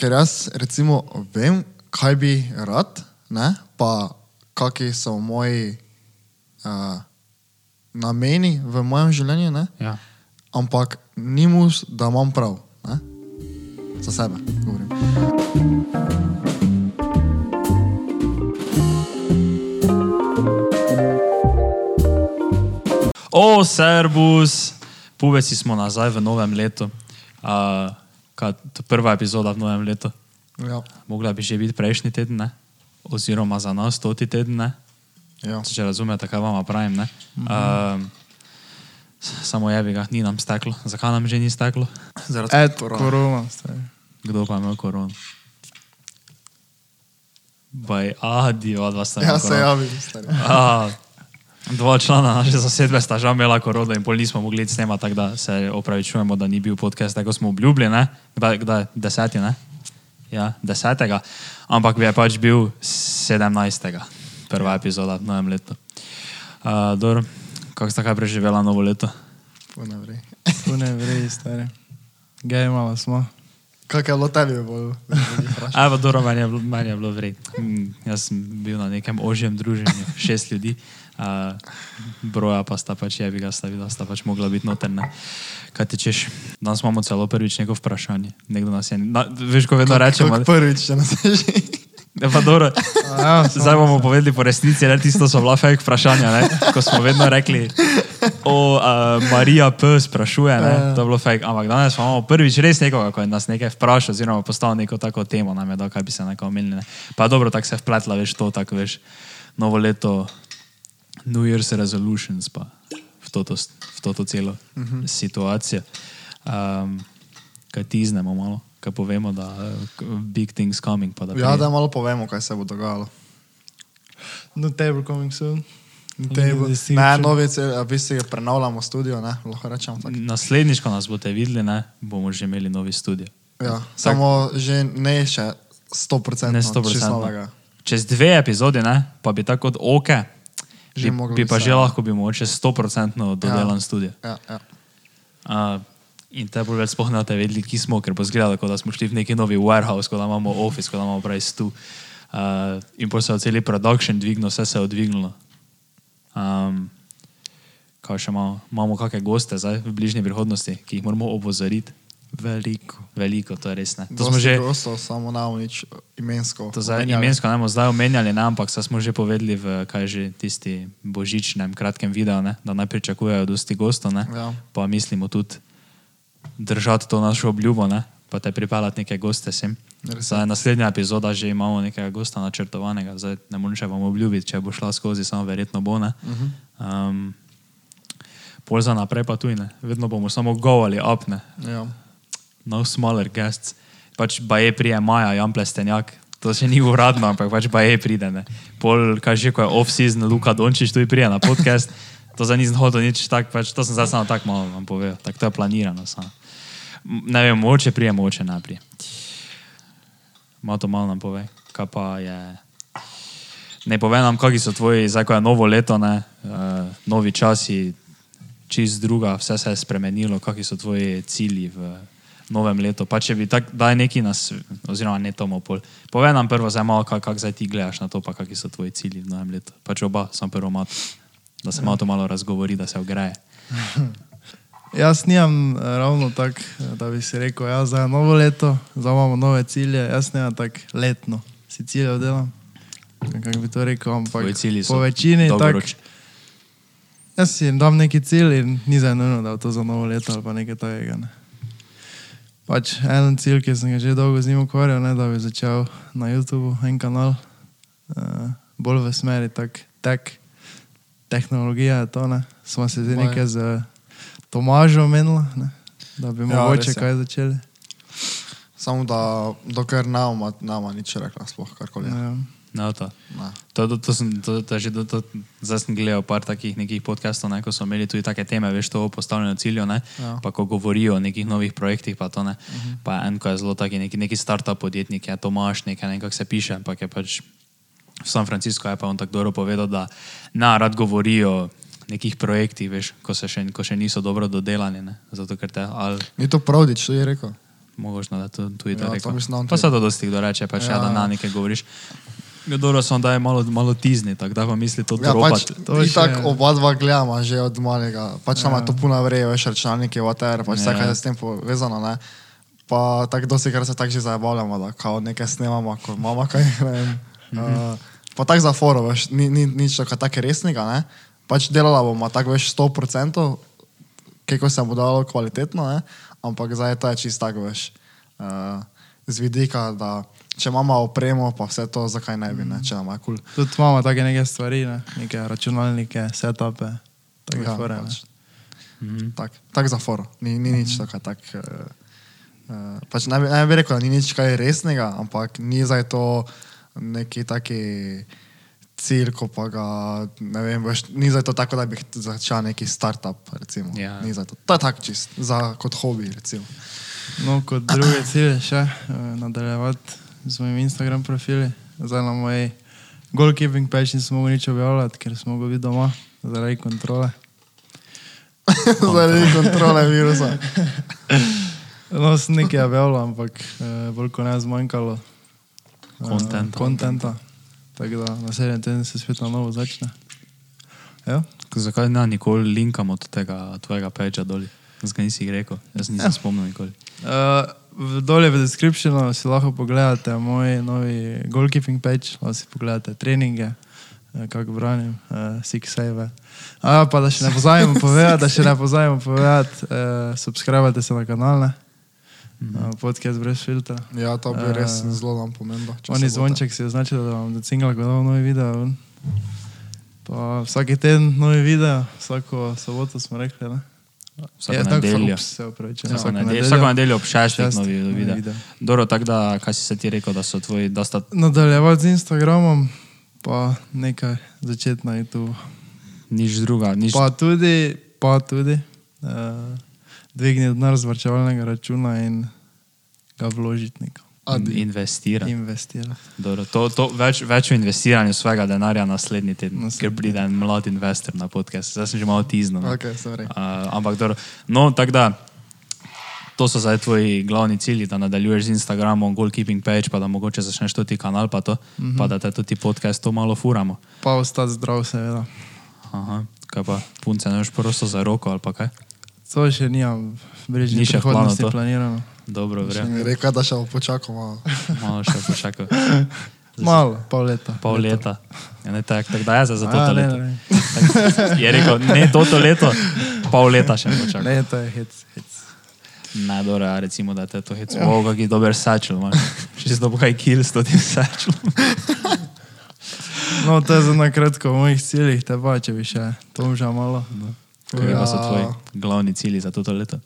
ker jaz recimo vem, kaj bi rad, ne? pa kakšni so moji uh, nameni v mojem življenju, ne? Ja. ampak ni mus, da imam prav. Ne? Za sebe govorim. O, servus, pubeci smo nazaj v novem letu. Uh, kaj, to je prva epizoda v novem letu. Ja. Mogla bi že biti prejšnji teden, ne? oziroma za nas stoti teden. Ne? Ja. Če razumete, kaj vam pravim. Ne? Uh, samo je bi ga, ni nam steklo. Zakaj nam že ni steklo? Zaradi korone. korona. stari. Kdo pa je imel korono? Baj, adi, od vas sta Ja, se javim. Dva člana naše zasedbe sta žal imela korono in pol nismo mogli snemati, tako da se opravičujemo, da ni bil podcast, tako smo obljubili, ne? Kdaj, kdaj, deseti, ne? Ja, desetega, ampak bi je pač bil sedemnajstega, prva epizoda v novem letu. Uh, Dor, kako sta kaj preživela novo leto? Ponavrej. Pune vrej, stari. Gej malo smo. Kak je bilo tebi bolj? Evo, dobro, meni je bilo, vred. Mm, jaz sem bil na nekem ožjem druženju, šest ljudi, uh, broja pa sta pač je bi ga stavila, sta pač mogla biti notrne. Kaj ti češ? Danes imamo celo prvič neko vprašanje. Nekdo nas je, na, veš, ko vedno rečemo, Kak prvič, če nas je že. da pa dobro. Ja, Zdaj bomo povedali po resnici, da tisto so bila fake vprašanja, ne? ko smo vedno rekli, o uh, Marija P. sprašuje, ne? to je bilo fake, ampak danes imamo prvič res nekoga, ko je nas nekaj vprašal, oziroma postavil neko tako temo, nam je dal, kaj bi se nekaj omenili. Ne? Pa dobro, tako se je vpletla, veš, to, tako veš, novo leto, New Year's resolutions, pa v to, v to celo uh -huh. situacijo. Um, kaj tiznemo malo, kaj povemo, da uh, big things coming. Pa da Ja, da malo povemo, kaj se bo dogajalo. No table coming soon. Table. Ne, novi, cel- v bistvu prenavljamo studio, ne, lahko rečem. Naslednjič, ko nas boste videli, ne, bomo že imeli novi studio. Ja, samo že ne še 100%. Ne čisto 100%. novega. Čez dve epizode, ne, pa bi tako kot oke, Že bi, moglo bi pa biti že lahko bi mogoče 100% dodelan ja. studio. Ja, ja. Uh, in te bolj več spohne, da vedeli, ki smo, ker bo zgledalo, da smo šli v neki novi warehouse, da imamo office, da imamo pravi stu. Uh, in potem se je cel production dvignil, vse se je odvignilo. Um, kaj še imamo? Imamo kakšne goste zdaj v bližnji prihodnosti, ki jih moramo opozoriti. Veliko. Veliko, to je res ne. To Dosti smo že, Gostov, samo na nič imensko. To zdaj, imensko ne bomo zdaj omenjali, ne, ampak smo že povedali v kaj že tisti božičnem kratkem videu, ne, da naj pričakujejo dosti gostov, ne, Ja. pa mislimo tudi držati to našo obljubo, ne, pa te pripeljati neke goste sem. Zdaj, naslednja epizoda že imamo nekega gosta načrtovanega, zdaj ne morem še vam obljubiti, če bo šla skozi, samo verjetno bo ne. Mhm. Um, pol za naprej pa tuj ne, vedno bomo samo govali, apne, Ja. No smaller guests. Pač baje prije Maja, Jan Plestenjak. To še ni uradno, ampak pač baje pride. Ne. Pol, kaj že, ko je off-season, Luka Dončić tu prije na podcast. To za nisem hotel nič tak, pač to sem zdaj samo tako malo vam povedal. Tako to je planirano. Samo. Ne vem, moče prije, moče prije. Malo to malo nam pove, kaj pa je. Ne povem nam, kakšni so tvoji, zdaj ko je novo leto, ne, uh, novi časi, čist druga, vse se je spremenilo, kakšni so tvoji cilji v novem letu. Pa če bi tak, daj neki nas, oziroma ne tomu pol. Povej nam prvo, zdaj malo, kako kak zdaj ti gledaš na to, pa kakšni so tvoji cilji v novem letu. Pač oba, sem prvo mat, da se malo to malo razgovori, da se ogreje. Jaz nimam eh, ravno tako, eh, da bi si rekel, ja, zdaj je novo leto, zdaj imamo nove cilje. Jaz nimam tako letno, si cilje delam. Kako bi to rekel, ampak po večini tako. dolgoročni. Jaz si dam neki cilj in ni za nujno, da je to za novo leto ali pa nekaj takega. Ne. Pač en cilj, ki sem ga že dolgo z njim ukvarjal, ne, da bi začel na YouTubu en kanal, uh, bolj v smeri tak, tek, tehnologija je to, ne. Smo se zdaj nekaj z Tomažom menili, ne, da bi Ja, mogoče kaj začeli. Samo da, dokler nama, nama nič rekla, sploh karkoli. Ja. No, to. Ne. To, to, to, sem, to, to, je že, to, to, zdaj sem gledal par takih nekih podcastov, ne, ko so imeli tudi take teme, veš, to o postavljanju ciljev, ne, Ja. pa ko govorijo o nekih novih projektih, pa to ne. Uh -huh. Pa en, ko je zelo taki neki, neki startup podjetnik, je Tomaš, nekaj, ne, kako se piše, ampak je pač v San Francisco je pa on tako dobro povedal, da na rad govorijo o nekih projektih, veš, ko, se še, ko še niso dobro dodelani, ne, zato ker te ali Ni to pravdič, to je rekel. Mogočno, da to tudi Ja, to to rekel. mislim, da on Pa se to dosti kdo reče, pa še Ja. ja. da na nekaj govoriš. Ja, dobro, samo da je malo, malo tizni, tako da pa misli to Ja, pač, dropati. To in še- tako oba dva gledamo že od malega. Pač nam Ja. je to puno vreje, veš, računalniki, whatever, pač vse, Ja. kar je s tem povezano, ne. Pa tako dosti krat se tako že zabavljamo, da kao nekaj snemamo, ko imamo kaj, ne vem. Uh, pa tako za foro, veš, ni, ni nič tako tako resnega, ne. Pač delala bomo tako, veš, 100%, kako se bo dalo kvalitetno, ne. Ampak zdaj to je čisto tako, veš, uh, z vidika, da če imamo opremo, pa vse to, zakaj ne bi, ne, če nam je kul. Cool. Tudi imamo take neke stvari, ne? neke računalnike, setupe, take Ja, fore. pač. Ne? Tak, tak za foro, ni, ni nič tako. Tak, uh, uh, pač ne, bi, ne bi rekel, da ni nič kaj resnega, ampak ni zdaj to neki taki cilj, ko pa ga, ne vem, veš, ni zdaj to tako, da bi začel neki startup, recimo. Ja. Ni zdaj to. To je tako čist, za, kot hobi, recimo. No, kot druge cilje še uh, nadaljevati z mojim Instagram profili. Zdaj na moji goalkeeping page nisem mogel nič objavljati, ker smo mogli biti doma zaradi kontrole. Zaradi kontrole virusa. No, sem nekaj objavljal, ampak uh, bolj kot ne zmanjkalo eh, kontenta. Tako da naslednji teden se spet na novo začne. Ja. Zakaj ne nikoli linkamo od tega tvojega peča dol? Zdaj nisi rekel, jaz nisem ja. spomnil nikoli. Uh, Dolje v descriptionu si lahko pogledate moj novi goalkeeping page, lahko si pogledate treninge, eh, kako branim, uh, six save. A, pa da še ne pozabimo povedati, da še ne pozabimo povedati, uh, subskrbite se na kanal, ne? Uh, podcast brez filtra. Ja, to bi Eh, res zelo nam pomembno. Oni zvonček si označil, da vam decingla, ko damo novi video. Pa vsak teden novi video, vsako soboto smo rekli, ne? Vsako Ja, nedeljo. ups, Se upravičujem, Vsako nedeljo, vsako nedeljo ob šestih Šest, novi novi video. video. Dobro, tako da, kaj si se ti rekel, da so tvoji dosta Nadaljevati z Instagramom, pa nekaj začeti na YouTube. nič druga, nič Pa tudi, pa tudi uh, dvigniti denar z varčevalnega računa in ga vložiti nekam. Adi. investirati. Investirati. Dobro, to, to, več, več o investiranju svojega denarja naslednji teden, Naslednji ker pride en mlad investor na podcast. Zdaj sem že malo tizno. no. Ok, sem rekel. Uh, ampak dobro. No, tako da, to so zdaj tvoji glavni cilji, da nadaljuješ z Instagramom, goalkeeping page, pa da mogoče začneš tudi kanal, pa, to, mm -hmm. pa da te tudi podcast to malo furamo. Pa ostati zdrav, seveda. Aha, kaj pa, punce ne boš prosto za roko ali pa kaj? To še nimam v bližnji Ni še planu prihodnosti to? planirano. Dobro, mi rekel, da še bo počakal malo. Malo še počakaj. Malo, pol leta. Pol leta. Ja, ne, tak, tak da je za, za A, to ne, leto. ne. Tak, je rekel, ne toto leto, pol leta še počakaj. Ne, to je hec. hec. Ne, dobro, a recimo, da te to hec. Ja. Wow, kaki dober sačel imaš. Še si dobil kaj kill s tem sačelom. No, to je za na kratko v mojih ciljih, te pa če bi še tomža malo. Kaj pa so Ja. tvoji glavni cilji za toto leto?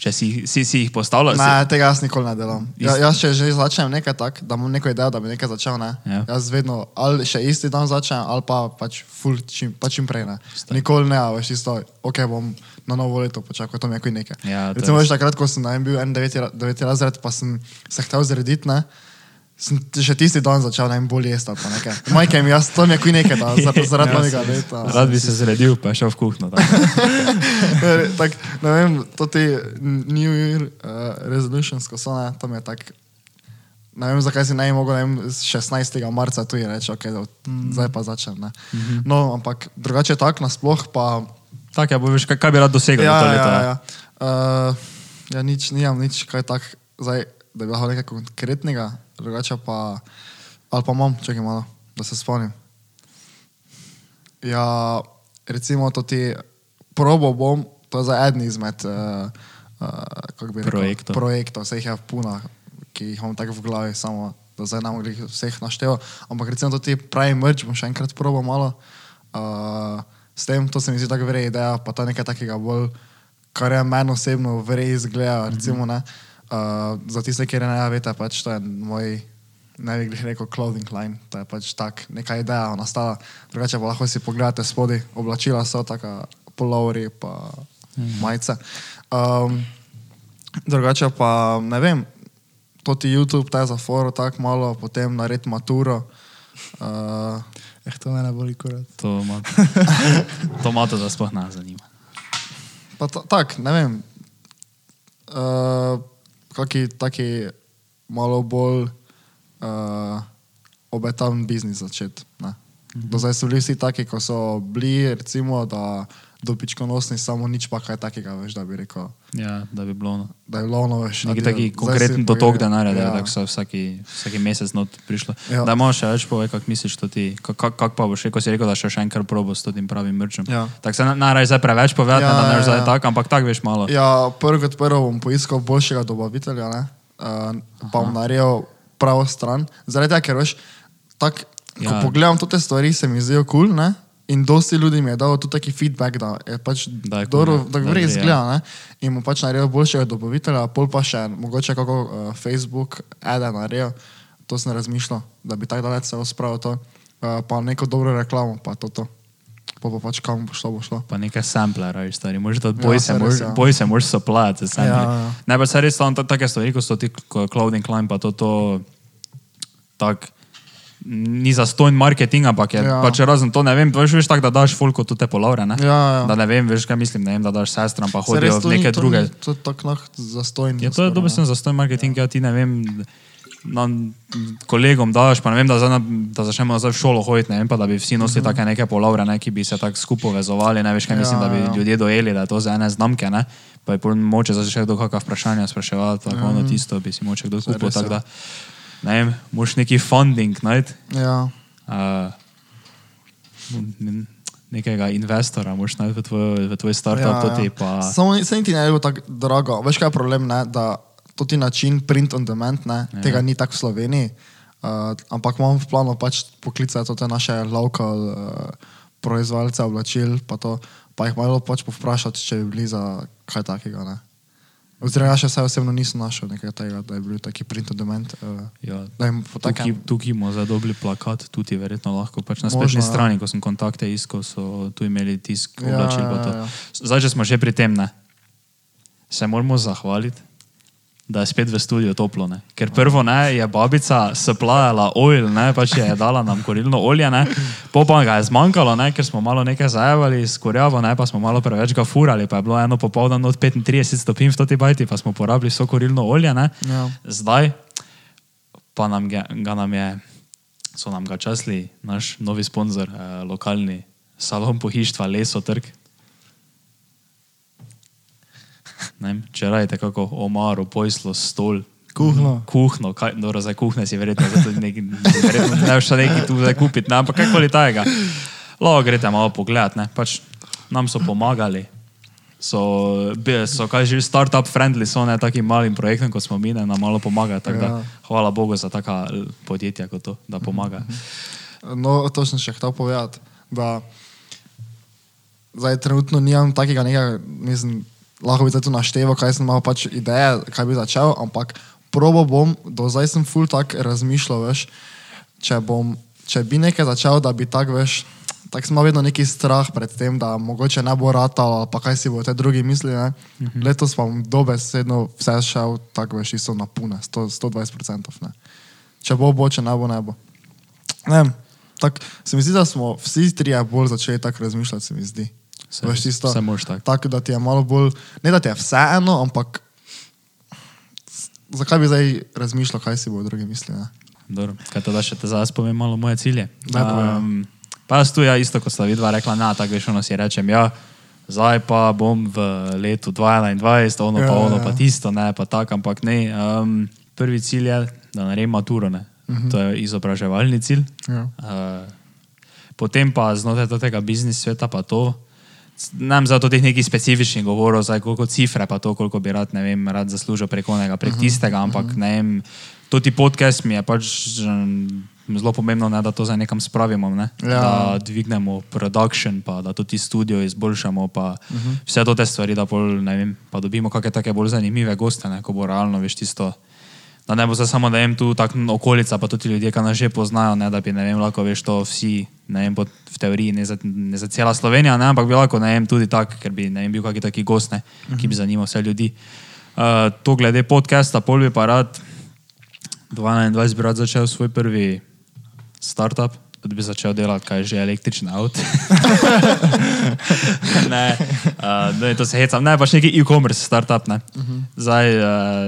Če si, si, si jih postavljal, si, Ne, tega jaz nikoli ne delam. Ja, jaz če že začnem nekaj tak, da imam neko idejo, da bi nekaj začel, ne. Ja. Jaz vedno ali še isti dan začnem, ali pa pač ful čim, pa čim prej ne. Nikoli ne, veš isto, ok, bom na novo leto počakal, to mi je nekaj. Ja, Recimo, veš, takrat, ko sem na en bil en deveti, deveti razred, pa sem se hotel zrediti, ne. Sem še tisti dan začel najbolj jesti nekaj. Majke mi, jaz je kot nekaj, da zaradi zaradi Ja, novega sem- leta. Rad bi se zredil, pa šel v kuhno. tako. Tak, ne vem, to ti New Year uh, resolutions, ko so ne, to mi je tak. Ne vem, zakaj si bi mogel, ne vem, z 16. marca tu je reči, okay, da, mm. zdaj pa začnem. Ne. Mm -hmm. No, ampak drugače tak nasploh pa. Tako, ja, bo veš, kaj, kaj bi rad dosegel ja, to leto. ja, Ja, ja. Uh, ja, nič, nimam nič kaj tak, zdaj, da bi lahko nekaj konkretnega, drugače pa, ali pa imam, čakaj malo, da se spomnim. Ja, recimo to ti probo bom, to je za eden izmed uh, uh, kako bi rekel, Projektov. projektov, vse jih je puno, ki jih imam tako v glavi, samo da zdaj ne mogli vseh naštevo. Ampak recimo to ti pravi mrč, bom še enkrat probo malo. Uh, s tem, to se mi zdi tako vrej ideja, pa je nekaj takega bolj, kar je meni osebno vrej izgleda, recimo ne. Uh, za tiste, ki ne veste, pač to je moj glih rekel clothing line, to je pač tak, neka ideja nastala. Drugače pa lahko si pogledate spodaj, oblačila so taka polovri pa majice. Um, drugače pa ne vem, to ti YouTube, ta je za foro tako malo, potem nared maturo. Uh, Eh, to me ne boli kurat. To ima to, ima to da sploh nas zanima. pa ta- tak, ne vem. Uh, kaki taki malo bolj uh, obetaven biznis začeti. ne. Do zdaj so bili vsi taki, ko so bili, recimo, da dobičkonosni, samo nič pa kaj takega, veš, da bi rekel, Ja, da bi bilo. No. da je bilo ono, veš. Neki da- taki konkreten dotok denarja, da Ja. tako so vsaki, vsaki mesec not prišlo. Ja. Da imaš še več povej, kako misliš to ti, kako kak, kak pa boš rekel, si rekel, da še še enkrat probo s tem pravim mrčem. Ja. Tako se naraj zdaj preveč povedati, Ja, ja, da ne ja, zdaj ja. tako, ampak tako veš malo. Ja, prvo kot prvo bom poiskal boljšega dobavitelja, ne? uh, pa bom naredil pravo stran. Zaradi tega, ker veš, tak, ko Ja. ja. pogledam te stvari, se mi zdijo kul, cool, in dosti ljudi mi je dalo tudi taki feedback, da je pač Da je dobro, da gre gre, ja. izgleda, ne? in mu pač naredil boljšega dobavitelja, pol pa še mogoče kako uh, Facebook, ede naredil, to sem razmišljal, da bi tako daleč celo spravil to, uh, pa neko dobro reklamo, pa to to. Pa pa pač kam bo šlo, bo šlo. Pa nekaj sampla, raji stari. Možeš da Ja, boj se, ja. boj se, moraš soplati. Ja, ja. Pa se res tam ta- take stvari, ko so ti ko clothing line, pa to, to tak, ni za stojn marketing, ampak je ja. Ja. pač razen to, ne vem, veš, veš tako, da daš folko tu te polavre, ne? Ja, ja. Da ne vem, veš, kaj mislim, ne vem, da daš sestram, pa hodijo v ni- neke to druge. ni- To je tako nah zastojno. Ja, to je dober sem za stojn marketing, ja ti ne vem, na, kolegom daš, pa ne vem, da, zdaj, da začnemo zdaj v šolo hoditi, ne vem pa, da bi vsi nosili take neke polavre, ne, ki bi se tako skupaj vezovali, ne veš, kaj mislim, Ja, da bi ja. ljudje dojeli, da je to za ene znamke, ne. Pa je pol moče začeti kdo kakšna vprašanja spraševati, tako ono tisto bi si moče kdo kupil, tako ja. Ne vem, moš neki funding najti. Ja. Uh, nekega investora moš najti v tvoj, v tvoj startup, ja, to ti pa... Samo ni- saj niti ne bo tako drago. Veš, kaj je problem, ne? da to ti način print on demand, ne? Ja. tega ni tako v Sloveniji. Uh, ampak imam v planu pač poklicati te naše local uh, proizvajalce oblačil, pa, to, pa jih malo pač povprašati, če bi bili za kaj takega. Ne? Oziroma, jaz vse osebno nisem našel nekaj tega, da je bil taki print demand. Uh, Ja, jim po Tukaj, tukaj imamo za dobri plakat, tudi verjetno lahko. Pač na spletni ja. strani, ko sem kontakte iskal, so tu imeli tisk Ja, oblačil. ja, to. ja. Zdaj, če smo že pri tem, ne, se moramo zahvaliti, da je spet v studiu toplo. Ne. Ker prvo ne, je babica splajala oil, ne, pač je dala nam korilno olje, ne, po pa ga je zmanjkalo, ne, ker smo malo nekaj zajevali s korjavo, ne, pa smo malo preveč ga furali, pa je bilo eno popoldan od 35 stopinj v toti bajti, pa smo porabili vso korilno olje. Ne. Ja. Zdaj pa nam ga, ga nam je, so nam ga časli naš novi sponzor, eh, lokalni salon pohištva Leso Trg. Ne vem, Če rajte kako omaro, pojslo, stol. Kuhno. Kuhno, kaj, dobro, zdaj kuhne si verjetno, zato neki, verjetno ne boš neki tu zdaj kupiti, ne, ampak kakoli tajega. Lahko greste malo pogledat, ne, pač nam so pomagali. So, so kaj že startup friendly, so ne takim malim projektom, kot smo mi, ne, nam malo pomagajo. Ja. Hvala Bogu za taka podjetja kot to, da pomagajo. No, to sem še hotel povedati. Da zdaj trenutno nimam takega nekega, mislim, lahko bi zdaj tu našteval, kaj sem imel pač ideje, kaj bi začel, ampak probo bom, do zdaj sem full tak razmišljal, veš, če bom, če bi nekaj začel, da bi tak, veš, tak sem imel vedno neki strah pred tem, da mogoče ne bo ratalo, pa kaj si bodo te drugi mislili, ne. Letos pa bom dobesedno vse šel, tako veš, isto na pune, 100, 120%, ne. Če bo, bo, če ne bo, ne bo. Ne, tak, se mi zdi, da smo vsi trije bolj začeli tako razmišljati, se mi zdi. Se- Veš, tisto, se moraš tako. tako, da ti je malo bolj, ne da ti je vseeno, ampak zakaj bi zdaj razmišljal, kaj si bo drugi mislili. ne? Dobro, kaj to da še te zdaj povem malo moje cilje? Povej. um, pa jaz tu ja isto, kot sta vidva rekla, na, tako veš, ono si rečem, ja, zdaj pa bom v letu 2021, ono pa Ja, ono ja. pa tisto, ne, pa tako, ampak ne. Um, prvi cilj je, da naredim maturo, ne. To je izobraževalni cilj. Ja. Uh, potem pa znotraj tega biznis sveta pa to. Nam zato teh nekih specifičnih govorov, zdaj koliko cifre, pa to, koliko bi rad, ne vem, rad zaslužil preko onega, prek tistega, ampak ne vem, to ti podcast mi je pač zelo pomembno, ne, da to zdaj nekam spravimo, ne, Ja. da dvignemo production, pa da tudi studio izboljšamo, pa vse to te stvari, da pol, ne vem, pa dobimo kakšne take bolj zanimive goste, ne, ko bo realno, veš, tisto. Da ne bo zdaj samo, da jim tu tako okolica, pa tudi ljudje, ki nas že poznajo, ne, da bi, ne vem, lahko veš to vsi, ne vem, v teoriji, ne za, ne za cela Slovenija, ne, ampak bi lahko, ne vem, tudi tak, ker bi, ne vem, bil kakšen taki gost, ne, ki bi zanimal vse ljudi. Uh, to glede podcasta, pol bi pa rad, 2021 bi rad začel svoj prvi startup, da bi začel delati, kaj je že električni avto. ne, uh, ne, to se hecam, ne, pač neki e-commerce startup. Ne. Uh -huh. Zdaj, uh,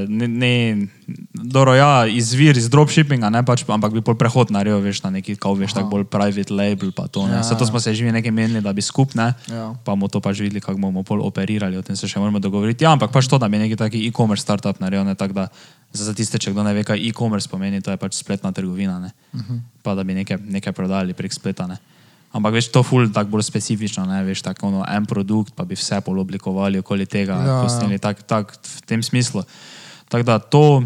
ne, ne dobro, ja, izvir iz dropshippinga, ne, pač, ampak bi pol prehod naredil, veš, na neki, kao veš, tako bolj private label, pa to. Ne. Ja, Zato ja. smo se že nekaj menili, da bi skupne, Ja. pa bomo to pač videli, kako bomo pol operirali, o tem se še moramo dogovoriti. Ja, ampak pač to, da bi neki taki e-commerce startup naredil, ne, tako da za tiste, če kdo ne ve, kaj e-commerce pomeni, to je pač spletna trgovina, ne. Uh -huh. pa da bi nekaj, nekaj prodali prek spleta. Ne. Ampak veš, to ful tako bolj specifično, ne veš, tako ono, en produkt, pa bi vse pol oblikovali okoli tega, Ja, ja, posneli tak, tak, v tem smislu. Tako da to,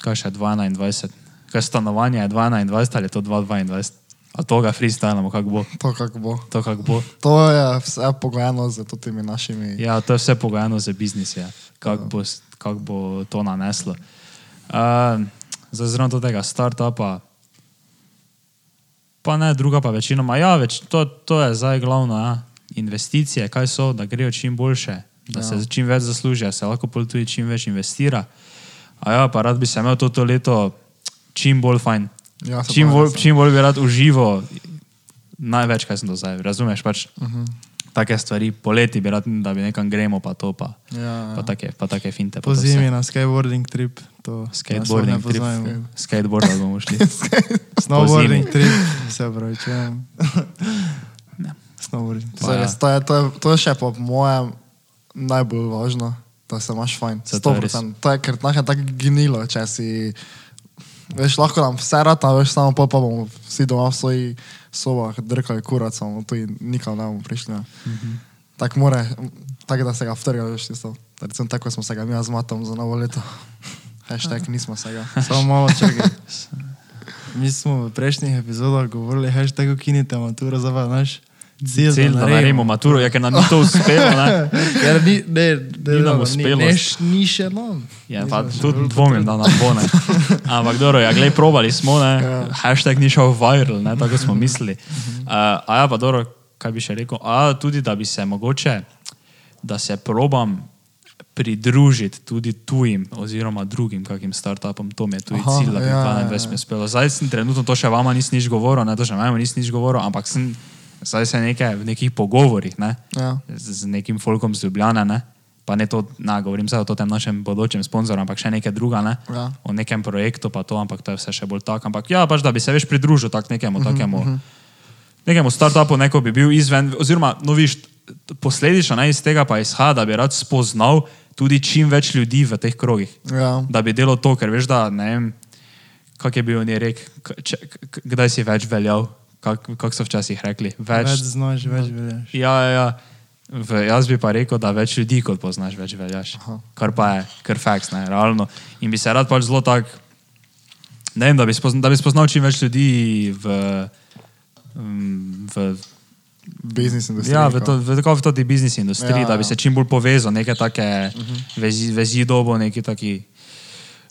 kaj še 21, kaj stanovanje je 21 ali je to 222, a to ga freestylamo, kako bo, To, kako bo. to kako bo. To je vse pogojeno z temi našimi. Ja, to je vse pogojeno za biznis, ja. kako bo, kak bo to naneslo. Uh, zraven do tega startupa, pa ne, druga pa večinoma. Ja, več, to, to je zdaj glavno. Ja. Investicije, kaj so, da grejo čim boljše, da ja. se čim več zasluži, da se lahko tudi čim več investira. A ja, pa rad bi se imel to, to leto čim bolj fajn. Ja, čim, bolj, se- čim bolj bi rad užival, največ, kaj sem do zdaj. Razumeš? Pač, uh -huh. Take stvari, poleti bi rad, da bi nekam gremo, pa to pa. Ja, Pa ja. take, pa take finte. pa Po zimi na skateboarding trip. To Skateboarding ne trip. poznajmo. Skateboard bomo šli. Snowboarding trip, se pravi, če. Ja. Snowboarding. To res, to, je, to, je, to je še po mojem najbolj važno, da se imaš fajn. To je res. 100%. To je ker je tako gnilo, če si. Veš, lahko nam vse rata, veš, samo pol pa bomo vsi doma v svojih sobah drkali kurac, samo tu in nikam ne bomo prišli. Mm Mhm. -hmm. Tako more, tako da se ga vtrga, veš, tisto. Recimo tako smo se ga mi z matom za novo leto. Hashtag nismo se ga. Samo malo čakaj. Mi smo v prejšnjih epizodah govorili, hashtag ukinite maturo, zdaj pa naš cilj, Cilj, da naredimo maturo, ja, ker nam to uspelo. Ne? Ker ni, ne, ne, Ni nam ne, uspelo. Ni, ne, š- ni še nam. Ja, pa tudi dvomim, da nam bo ne. Ampak dobro, ja, glej, probali smo, ne. Ja. Hashtag ni šel viral, ne, tako smo mislili. Uh, a ja, pa dobro, kaj bi še rekel? A tudi, da bi se mogoče, da se probam pridružiti tudi tujim oziroma drugim kakim startupom, to mi je tudi Aha, cilj, da bi ja, ja, ja, 21 ja. ja. uspelo. Zdaj sem trenutno to še vama nis nič govoril, ne, to še vama nis nič govoril, ampak sem zdaj se nekaj, v nekih pogovorih, ne, Ja. z, z nekim folkom z Ljubljana, ne? pa ne to, na, govorim zdaj o tem našem bodočem sponzorju, ampak še nekaj druga, ne? Ja. o nekem projektu, pa to, ampak to je vse še bolj tako. Ampak ja, pač da bi se veš pridružil tak nekemu, -huh, takemu, uh -huh. nekemu startupu, neko bi bil izven, oziroma, no, viš, posledično ne, iz tega pa izhaja, da bi rad spoznal tudi čim več ljudi v teh krogih. Ja. Da bi delal to, ker veš, da ne vem, kak je bil oni rek, k- če, k- kdaj si več veljal, kak, kak so včasih rekli. Več znaš, več veljaš. Ja, ja, ja. V, jaz bi pa rekel, da več ljudi kot poznaš, več veljaš. Aha. Kar pa je, kar faks, ne, realno. In bi se rad pač zelo tak, ne vem, da bi, spoznal, da bi spoznal čim več ljudi v, v Biznis industrija. Ja, v, to, v, tako v toti biznis industriji, Ja, da bi se čim bolj povezal, neke take uh -huh. vezi, vezi dobo, neki taki,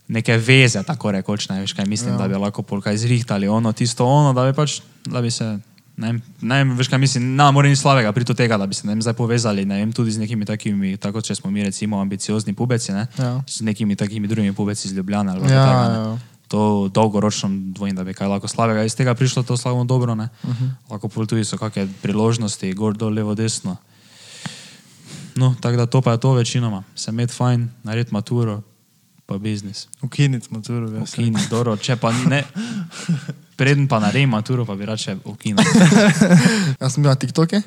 neke veze, tako rekoč, ne veš, kaj mislim, Ja. ja. da bi lahko pol kaj zrihtali, ono, tisto, ono, da bi pač, da bi se, ne vem, ne vem veš, kaj mislim, na, mora ni slavega pri to tega, da bi se ne vem, zdaj povezali, ne vem, tudi z nekimi takimi, tako če smo mi recimo ambiciozni pubeci, ne, Ja. z nekimi takimi drugimi pubeci iz Ljubljana ali Ja, tega, ne. ja. To dolgoročno dvojim, da bi kaj lahko slavega iz tega prišlo, to slavno dobro. Uh Mhm. -huh. Lahko pol tudi so kakšne priložnosti, gor, dol, levo, desno. No, tako da to pa je to večinoma. Se med fajn, narediti maturo, pa biznis. Ukiniti maturo, veš. Ukini, dobro, če pa ne. Preden pa naredim maturo, pa bi rad še ukinil. Jaz sem bil na TikToku,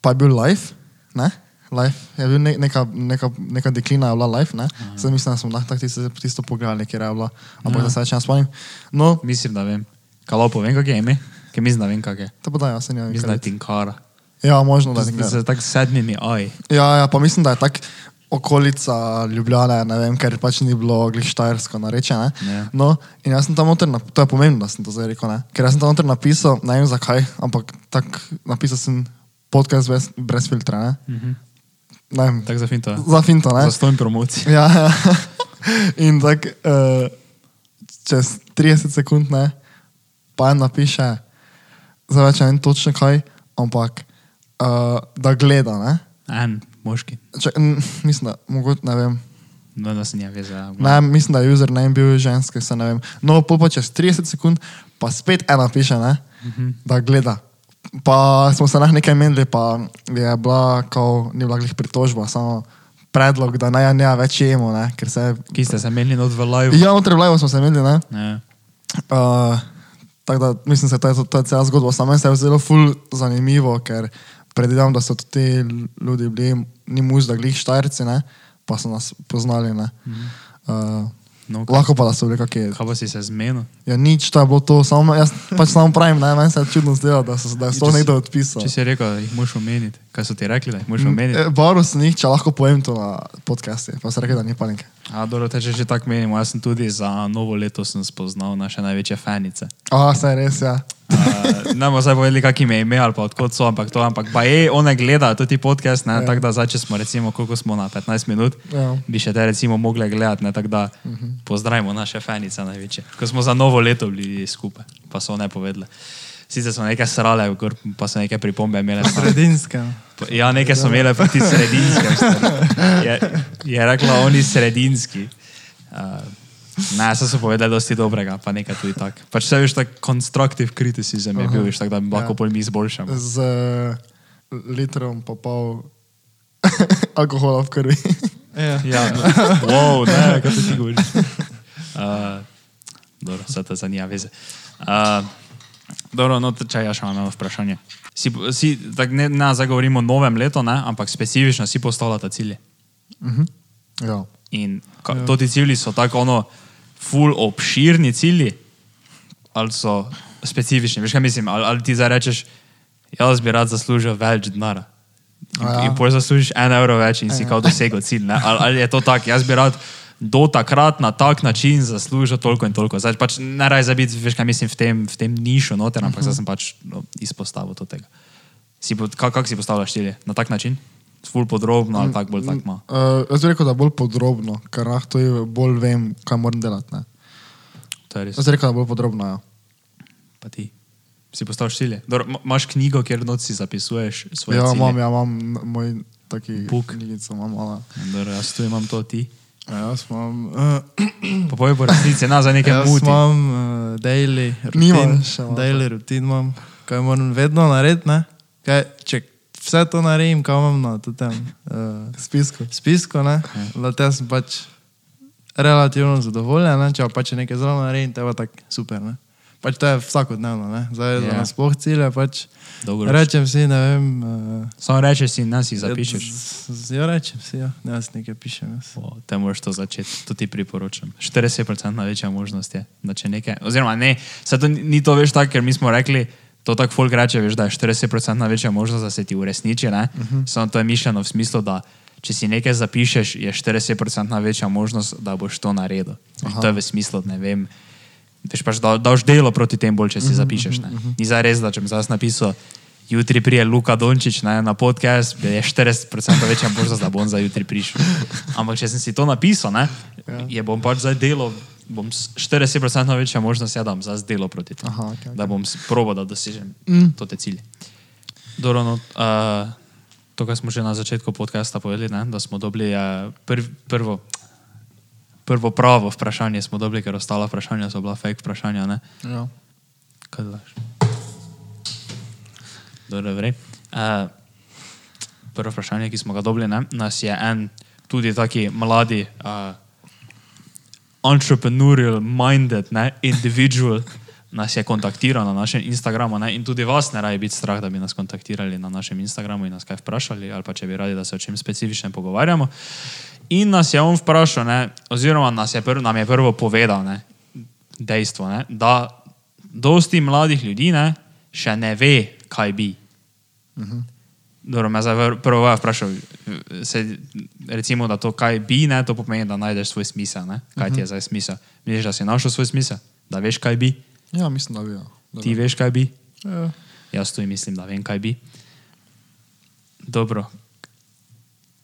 pa je bil live, ne? Live. Je bil ne, neka, neka, neka deklina, je bila live, ne? Zdaj mislim, da smo lahko tako tisto, tisto pogledali, kjer je bila, ampak Ja. da se več ne spomnim. No, Mislim, da vem. Kalopo, vem, kak je ime? Ker mislim, da vem, kak je. to pa da, jaz se ne vem. Mislim, da je Tinkara. Ja, možno da je Z, Tinkara. z tako sedmimi aj. Ja, ja, pa mislim, da je tak okolica Ljubljana, ne vem, ker pač ni bilo glih štajersko narečeno. Ja. No, in jaz sem tam noter, to je pomembno, da sem to zdaj rekel, ne? ker jaz sem tam noter napisal, ne vem zakaj, ampak tak napisal sem podcast brez, brez filtra, ne? Mhm. Ne vem, Tako za finto. za finto, ne? Za stojn promocij. Ja, ja. in tako uh, čez 30 sekund, ne, pa en napiše, zdaj več ne vem točno kaj, ampak uh, da gleda, ne. En, moški. Če, n, mislim, da mogoče ne vem. No, no, se nija veze. ja. Ne, mislim, da je username bil ženski, se ne vem. No, pa čez 30 sekund, pa spet ena piše, ne, da gleda. Pa smo se nah nekaj menili, pa je bila, kao, ni bila glih pritožba, samo predlog, da naj ne več jemo, ne, ker se... Ki ste se menili not v live? Ja, noter v live smo se menili, ne. Ja. Uh, tako da mislim, da je to cela zgodba. Samo se je zelo ful zanimivo, ker predvidevam, da so tudi ti ljudje bili, ni muž, da glih štajrci, ne, pa so nas poznali. Ne. Uh, No, kaj, lahko pa da so bili kakšni. kaj pa si se zmenil? Ja, nič, to je bilo to, samo jaz pač samo pravim, ne, meni se je čudno zdelo, da, so, da je to nekdo odpisal. Če si rekel, da jih moraš omeniti, kaj so ti rekli, da jih moraš omeniti? Eh, Baru sem jih, če lahko povem to na podcastu, pa se reče, da ni panike. A, dobro, te če že tako menimo, jaz sem tudi za novo leto sem spoznal naše največje fanice. A, saj res, ja. Uh, ne bomo zdaj povedali, kak jim je ime ali pa odkot so, ampak to, ampak pa je, one gledajo tudi podcast, ne, Ja. tako da zdaj, če smo recimo, koliko smo na 15 minut, Ja. bi še te recimo mogli gledati, ne, tako da uh -huh. pozdravimo naše fanice največje. Ko smo za novo leto bili skupaj, pa so ne povedali. Sicer smo nekaj srale, gor, pa so neke pripombe imele. Sredinska. Ja, nekaj so imele proti sredinskem. Je, je rekla, oni sredinski. Uh, ne, so se povedali dosti dobrega, pa nekaj tudi tako. Pač vse veš, tako constructive criticism je bil, veš, tako da bi lahko Ja. pol mi izboljšamo. Z uh, litrom pa pol alkohola v krvi. Ja. Ja, wow, ne, kaj ti govoriš. Uh, dobro, se to zanima veze. Uh, dobro, no, če ja še imam eno vprašanje. Si, si ne, ne zdaj govorimo o novem letu, ne, ampak specifično si postavljata cilje. ja. In ka, ja. to ti cilji so tako ono, full obširni cilji, ali so specifični. Veš kaj mislim? Ali, ali ti zdaj rečeš, jaz bi rad zaslužil več denara. In, ja. in potem zaslužiš en evro več in si kao dosegel cilj. Ne? Ali, ali je to tako, jaz bi rad do takrat na tak način zaslužil toliko in toliko. Zdaj pač ne raj zabiti, veš kaj mislim, v tem, v tem nišu noter, ampak zdaj sem pač no, izpostavil to tega. Si, kak, kak si postavljaš cilje? Na tak način? Ful podrobno ali tako bolj tako malo? Uh, jaz bi rekel, da bolj podrobno, ker lahko bolj vem, kaj moram delati. Ne. To je res. Jaz bi rekel, da bolj podrobno. Ja. Pa ti. Si. Dobro, ma- Imaš knjigo, kjer noč si zapisuješ svoje Ja, cilje. imam, ja, imam moj taki Book. knjigico, imam malo. Dobro, jaz tu imam to ti. Ja, jaz imam, uh, Pa povej po resnici, na za nekaj jaz muti. imam uh, daily rutin. Nimaš. Daily rutin imam, kaj moram vedno narediti, ne? Kaj, če vse to naredim, kaj imam na tem uh, Spisku. spisku, ne? Zato jaz sem pač relativno zadovoljen, ne? Če pa pač nekaj zelo naredim, te pa tako super, ne? Pač to je vsakodnevno, ne? Zdaj Ja. yeah. za nasploh cilje, pač Dolgoročno. rečem si, ne vem, uh, Samo rečeš si, nas jih zapišeš. Ja, rečem si, ja. Ne, jaz nekaj pišem. Jaz. O, te moraš to začeti, to ti priporočam. 40% večja možnost je, da če nekaj, oziroma ne, se to ni to veš tako, ker mi smo rekli, to tako folk reče, veš, da je 40% večja možnost, da se ti uresniči, ne? Uh -huh. Samo to je mišljeno v smislu, da če si nekaj zapišeš, je 40% večja možnost, da boš to naredil. Aha. To je v smislu, ne vem, veš pač, da daš delo proti tem bolj, če si zapišeš. Ne? Ni za res, da če bi zdaj napisal, jutri prije Luka Dončić ne, na podcast, je 40% večja možnost, da bom za jutri prišel. Ampak če sem si to napisal, ne, je bom pač zdaj delo, bom s- 40% večja možnost, ja, da bom zdaj delo proti temu. Aha, okej, Da bom probo, da dosežem mm. te cilje. Dobro, no, uh, to, kar smo že na začetku podcasta povedali, ne, da smo dobili uh, prv, prvo, prvo pravo vprašanje, smo dobili, ker ostala vprašanja so bila fake vprašanja. Ne? Ja. Kaj delaš? Dobro, vrej. Uh, prvo vprašanje, ki smo ga dobili, ne? nas je en tudi taki mladi, uh, entrepreneurial minded ne? individual. Nas je kontaktiral na našem Instagramu ne? in tudi vas ne raje biti strah, da bi nas kontaktirali na našem Instagramu in nas kaj vprašali, ali pa če bi radi, da se o čem specifičnem pogovarjamo. In nas je on vprašal, ne? oziroma nas je prv, nam je prvo povedal ne? dejstvo, ne? da dosti mladih ljudi ne? še ne ve, kaj bi. Dobro, me zdaj prvo vas vprašal, se, recimo, da to, kaj bi, ne, to pomeni, da najdeš svoj smisel. Ne? Kaj ti je zdaj smisel? Misliš, da si našel svoj smisel? Da veš, kaj bi? ja, mislim, da bi. Ja. Da Ti veš, kaj bi? Ja. Jaz tudi mislim, da vem, kaj bi. Dobro.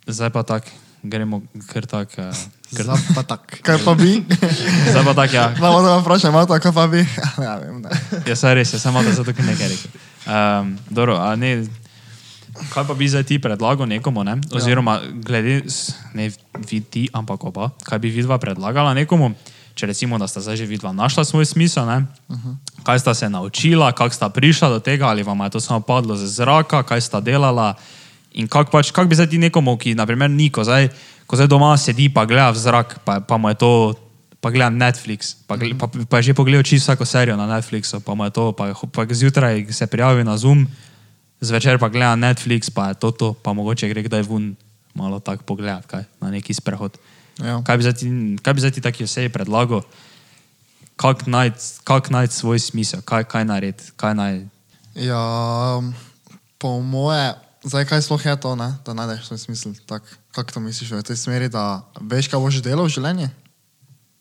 Zdaj pa tako, gremo kar tako. Uh, kar, Zdaj pa tak. Kaj pa bi? zdaj pa tako, ja. Da, da me vprašaj, malo kaj pa bi? Ja, vem, ne. Ja, saj res, je, samo da zato nekaj rekel. Um, dobro, a ne, Kaj pa bi zdaj ti predlagal nekomu, ne? oziroma glede, ne vi ti, ampak oba, kaj bi vidva predlagala nekomu, če recimo, da sta zdaj že vidva našla svoj smisel, ne? kaj sta se naučila, kako sta prišla do tega, ali vam je to samo padlo z zraka, kaj sta delala in kako pač, kak bi zdaj ti nekomu, ki naprimer ni, ko zdaj, ko zdaj doma sedi pa gleda v zrak, pa, pa mu je to. Pa gleda Netflix, pa, gleda, pa, pa je že pogledal čisto vsako serijo na Netflixu, pa to, pa, pa zjutraj se prijavi na Zoom, zvečer pa gleda Netflix, pa je to, to pa mogoče gre kdaj ven, malo tako pogledati, kaj, na neki sprehod. Ja. Kaj bi zdaj ti, ti taki osebi predlagal, kako najti kak najti svoj smisel, kaj, kaj narediti, naj. Ja, po moje, zdaj kaj sploh je to, ne? da najdeš svoj smisel. Tak, kako to misliš v tej smeri, da veš, kaj boš delal v življenju?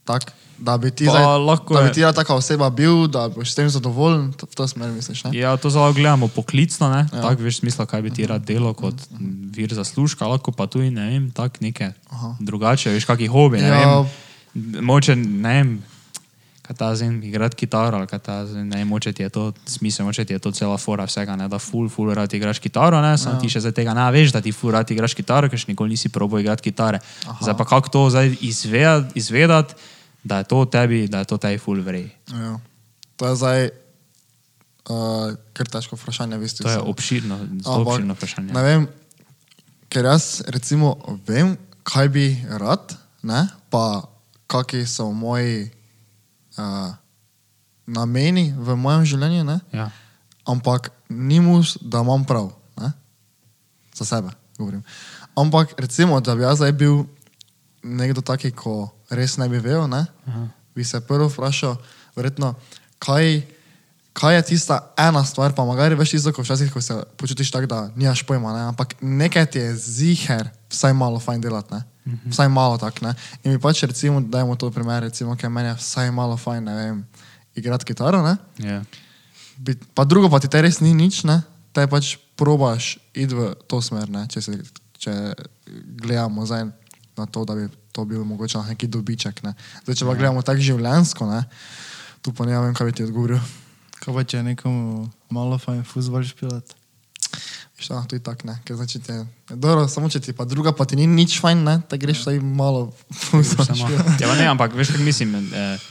Tak, da bi ti, Pa zdaj, da bi ti taka oseba bil, da boš s tem zadovoljen, to, v to smer misliš. Ne? Ja, to zelo gledamo poklicno, ne? Ja. Ja. tako veš smisla, kaj bi ti rad delal kot vir zaslužka, lahko pa tudi, ne vem, tako neke Aha. drugače, veš, kakšni hobi, ne Ja. ja. vem, moče, ne vem, kaj ta zdaj, igrati kitaro, ali kaj ta zdaj, ne vem, moče ti je to smisel, moče ti je to cela fora vsega, ne, da ful, ful rad igraš kitaro, ne, samo ja. ti še zdaj tega ne veš, da ti ful rad igraš kitaro, ker še nikoli nisi probo igrati kitare. Aha. Zdaj pa kako to zdaj izvedati, izvedati, da je to tebi, da je to tebi ful vrej. Ja. To je zdaj uh, kar težko vprašanje, v bistvu. To je obširno, zelo Ampak, obširno vprašanje. Ne vem, ker jaz recimo vem, kaj bi rad, ne? pa kakšni so moji uh, nameni v mojem življenju, ne? Ja. ampak ni mus, da imam prav. Ne? Za sebe govorim. Ampak recimo, da bi jaz zdaj bil nekdo taki, ko res ne bi vedel, ne? bi se prvo vprašal, verjetno, kaj, kaj je tista ena stvar, pa magari veš tisto, ko včasih, ko se počutiš tako, da nimaš pojma, ne? ampak nekaj ti je ziher, vsaj malo fajn delati, ne? Vsaj malo tak, ne? In mi pač recimo, dajmo to primer, recimo, kaj meni je vsaj malo fajn, ne vem, igrati kitaro, ne? Ja. Bi- Pa drugo pa ti te res ni nič, ne? Te pač probaš iti v to smer, ne? Če, se, če gledamo zdaj na to, da bi to bil mogoče neki dobiček. Ne? Zdaj, če pa gledamo tako življensko, ne? tu pa ne vem, kaj bi ti odgovoril. Kaj pa če je nekomu malo fajn fuzbol špilat? Šta, to je tako, ne? Ker znači te, dobro, samo če ti pa druga pa ti ni nič fajn, ne? Te greš vsaj malo Samo, ja, ne, ampak veš, kaj mislim. Eh,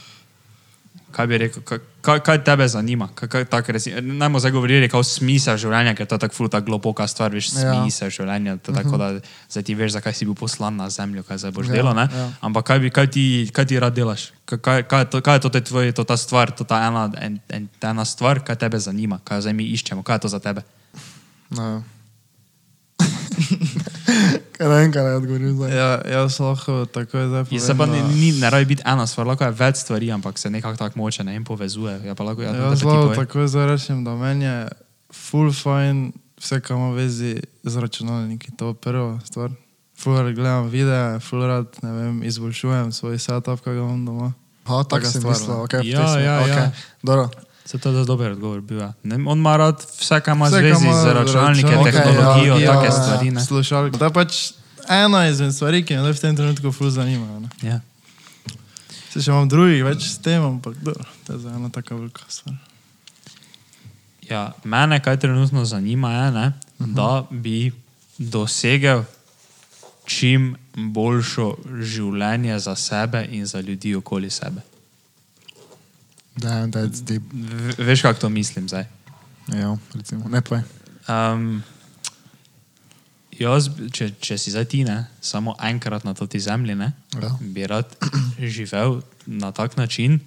kaj bi rekel, kaj, kaj, kaj tebe zanima? Kaj, kaj, tak, najmo zdaj govorili o smislu življenja, ker to je tako ful, tako globoka stvar, veš, Ja. smisel življenja. To, tako da zdaj ti veš, zakaj si bil poslan na zemljo, kaj zdaj boš Ja, delal. ne? ja. Ampak kaj, bi, kaj, ti, kaj ti rad delaš? Kaj, kaj, kaj, je to, kaj je to, te tvoj, to ta stvar, to ta ena, en, en, ta ena stvar, kaj tebe zanima, kaj zdaj mi iščemo, kaj je to za tebe? Ne. kaj ne kaj naj odgovorim zdaj. Ja, jaz lahko takoj zdaj In se pa da- ni, ne rabi biti ena stvar, lahko je več stvari, ampak se nekako tako moče ne in povezuje. Ja, pa lahko, ja, da Jaz ti lahko povej. takoj zdaj rečem, da meni je full fajn vse, kar ima vezi z računalniki. To je prva stvar. Full rad gledam videe, full rad, ne vem, izboljšujem svoj setup, ki ga imam doma. Ha, tako si stvar, mislil, ne. okay, Ja, ja, ja. Dobro. Se to je dober odgovor. Bil, ja. ne, on ima rad vse, kar ima Vse, kar zvezi ima z računalnike, tehnologijo, ja, take ja, stvari. Ne? Slušalke. To je pač ena izmed stvari, ki me v tem trenutku full zanima. Ne? Ja. Se še imam drugih več s tem, ampak dobro, to je zdaj ena taka velika stvar. Ja, mene, kaj trenutno zanima, je, ne, uh -huh. da bi dosegel čim boljšo življenje za sebe in za ljudi okoli sebe. Damn, that's deep. V, veš, kako to mislim zdaj? Ja, recimo. Ne pa. Um, jaz, če, če si zdaj ti, ne, samo enkrat na toti zemlji, ne, Ja. bi rad živel na tak način,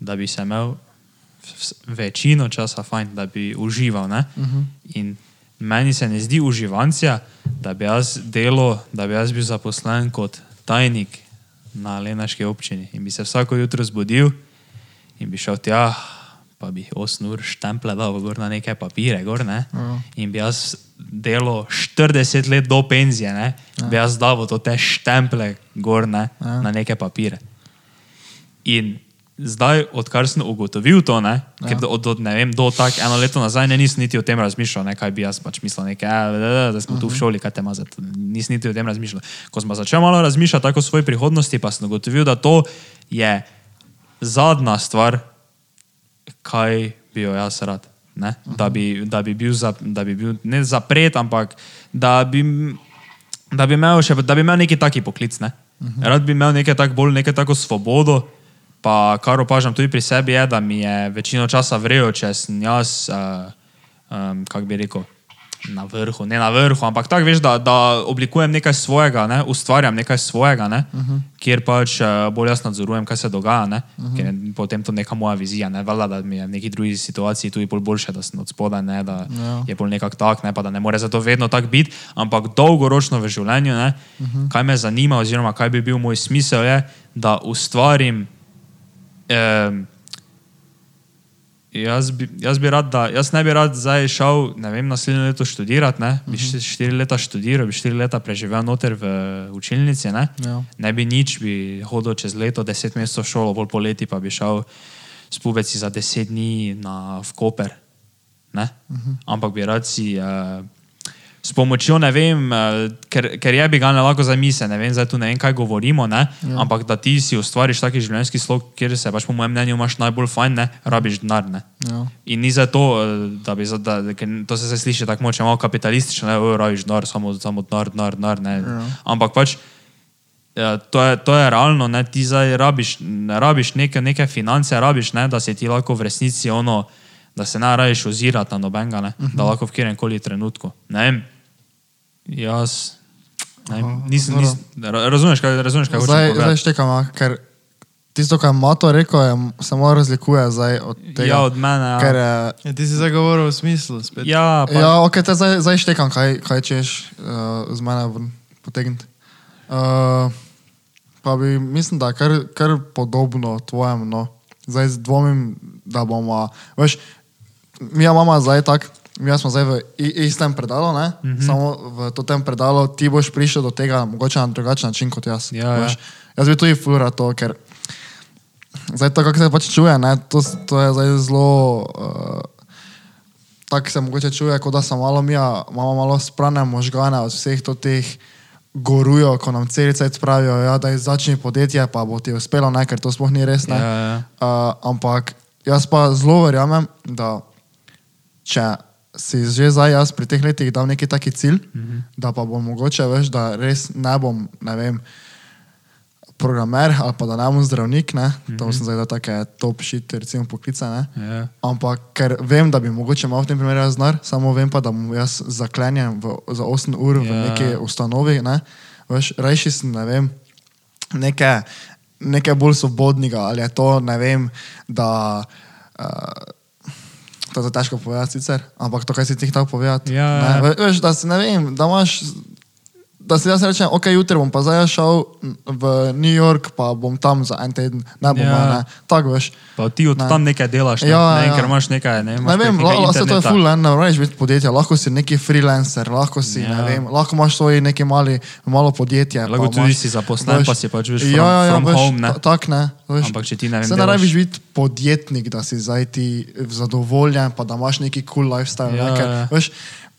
da bi se imel večino časa fajn, da bi užival. Uh -huh. In meni se ne zdi uživancija, da bi jaz delal, da bi jaz bil zaposlen kot tajnik na Lenaški občini in bi se vsako jutro zbudil in bi šel tja, pa bi 8 ur štemple dal gor na neke papire, gor, ne? Ja. in bi jaz delal 40 let do penzije, ne? bi jaz dal to te štemple gor ne? Ja. na neke papire. In zdaj, odkar sem ugotovil to, ne, ja. ker do, od, ne vem, do tako eno leto nazaj ne, nisem niti o tem razmišljal, ne, kaj bi jaz pač mislil, nekaj, "A, da, da, da smo tu v šoli, kaj te mazati. Nisem niti o tem razmišljal. Ko sem začel malo razmišljati tako o svoji prihodnosti, pa sem ugotovil, da to je zadnja stvar, kaj bi jo jaz rad. ne, da, bi, da, bi bil za, da bi bil ne zapret, ampak da bi, da bi imel, še, da bi imel neki taki poklic. Ne. Rad bi imel nekaj tako bolj, nekaj tako svobodo. Pa kar opažam tudi pri sebi, je, da mi je večino časa vrejo, če sem jaz, uh, um, kako bi rekel, na vrhu, ne na vrhu, ampak tako veš, da, da oblikujem nekaj svojega, ne, ustvarjam nekaj svojega, ne, uh -huh. kjer pač uh, bolj jaz nadzorujem, kaj se dogaja, ne, uh -huh. ker je potem to neka moja vizija, ne, valjda, da mi je v neki drugi situaciji tudi bolj boljše, da sem od spodaj, ne, da ja. je bolj nekako tak, ne, pa da ne more zato vedno tako biti, ampak dolgoročno v življenju, ne, uh -huh. kaj me zanima oziroma kaj bi bil moj smisel, je, da ustvarim um, jaz, bi, jaz bi rad, da, jaz ne bi rad zdaj šel, ne vem, naslednje leto študirati, ne, bi Mhm. uh -huh. štiri leta študiral, bi štiri leta preživel noter v učilnici, ne, Ja. ne bi nič, bi hodil čez leto, deset mesecev šolo, bolj poleti pa bi šel s pubeci za deset dni na, v Koper, ne, uh Mhm. -huh. ampak bi rad si. Uh, S pomočjo, ne vem, eh, ker, ker je bi ga lahko zamisel, ne vem, zdaj tu ne vem, kaj govorimo, ne? Ja. ampak da ti si ustvariš taki življenjski slog, kjer se pač po mojem mnenju imaš najbolj fajn, ne, rabiš denar. Ne? Ja. In ni za to, eh, da bi, da, ker to se zdaj sliši tako moče malo kapitalistično, ne, oj, rabiš denar, samo, samo denar, denar, denar, ne. Ja. Ampak pač ja, to, je, to je realno, ne, ti zdaj rabiš, rabiš neke, neke finance, rabiš, ne, da se ti lahko v resnici ono, da se ne rabiš ozirati na nobenega, ne, uh -huh. da lahko v kjerem koli trenutku. Ne vem, jaz. Ne, nisem, nisem, ra- razumeš, kaj, razumeš, kaj hočem Zdaj, zdaj povedati? štekam, ker tisto, kar je Mato rekel, je, se malo razlikuje zdaj od tega. Ja, od mene. Ja. Ker, je, Ja, ti si zagovoril v smislu spet. ja, pa, ja, ok, te zdaj, zdaj štekam, kaj, kaj češ uh, z mene potegniti. Uh, pa bi, mislim, da je kar, kar podobno tvojemu. No. Zdaj dvomim, da bomo. Veš, mi imamo zdaj tako. Mi smo zdaj v istem predalu, ne? mm -hmm. samo v tem predalu ti boš prišel do tega, mogoče na drugačen način kot jaz. Ja, ja. veš. Jaz bi tudi fura to, ker zdaj to, kako se pač čuje, ne? To, to je zdaj zelo. Uh, tako se mogoče čuje, kot da so malo mi, imamo malo sprane možgane od vseh teh gorujo, ko nam celice pravijo, ja, da začni podjetje, pa bo ti uspelo, ne, ker to sploh ni res. Ne. Ja, ja. Uh, ampak jaz pa zelo verjamem, da če si že zdaj jaz pri teh letih dal neki taki cilj, mm. -hmm. da pa bom mogoče veš, da res ne bom, ne vem, programer ali pa da ne bom zdravnik, ne, mm -hmm. to sem zdaj dal take top shit, recimo poklice, ne. ja. Ampak ker vem, da bi mogoče imel v tem primeru jaz denar, samo vem pa, da bom jaz zaklenjen v, za 8 ur v Ja. neki ustanovi. Ne? Veš, rajši sem, ne vem, nekaj, nekaj bolj svobodnega ali je to, ne vem, da. Uh, To je težko povedati, sicer, ampak to, kar si ti hotel povedati. Ja, ne, ja. ve- veš, da si ne vem, da imaš. Da si jaz rečem, ok, jutri bom pa zdaj šel v New York, pa bom tam za en teden, ne bom, Ja. ja. ne. Tako veš. Pa ti od Ne. tam nekaj delaš, ne, Ja, ne vem, ja. ker imaš nekaj. Ne, imaš Ne vem, lahko se to je full, ne, ne moreš biti podjetje, lahko si neki freelancer, lahko si, ja. Ja. ne vem, lahko imaš svoj neki mali, malo podjetje. Lahko tudi si zaposlen, veš, pa si pač veš ja, from- ja, ja, from veš, home, ne. ta- Tak ne. Veš, Ampak če ti, ne vem, Se ne rabiš biti podjetnik, da si zdaj ti zadovoljen, pa da imaš neki cool lifestyle. Ja, ne, ker, ja. veš,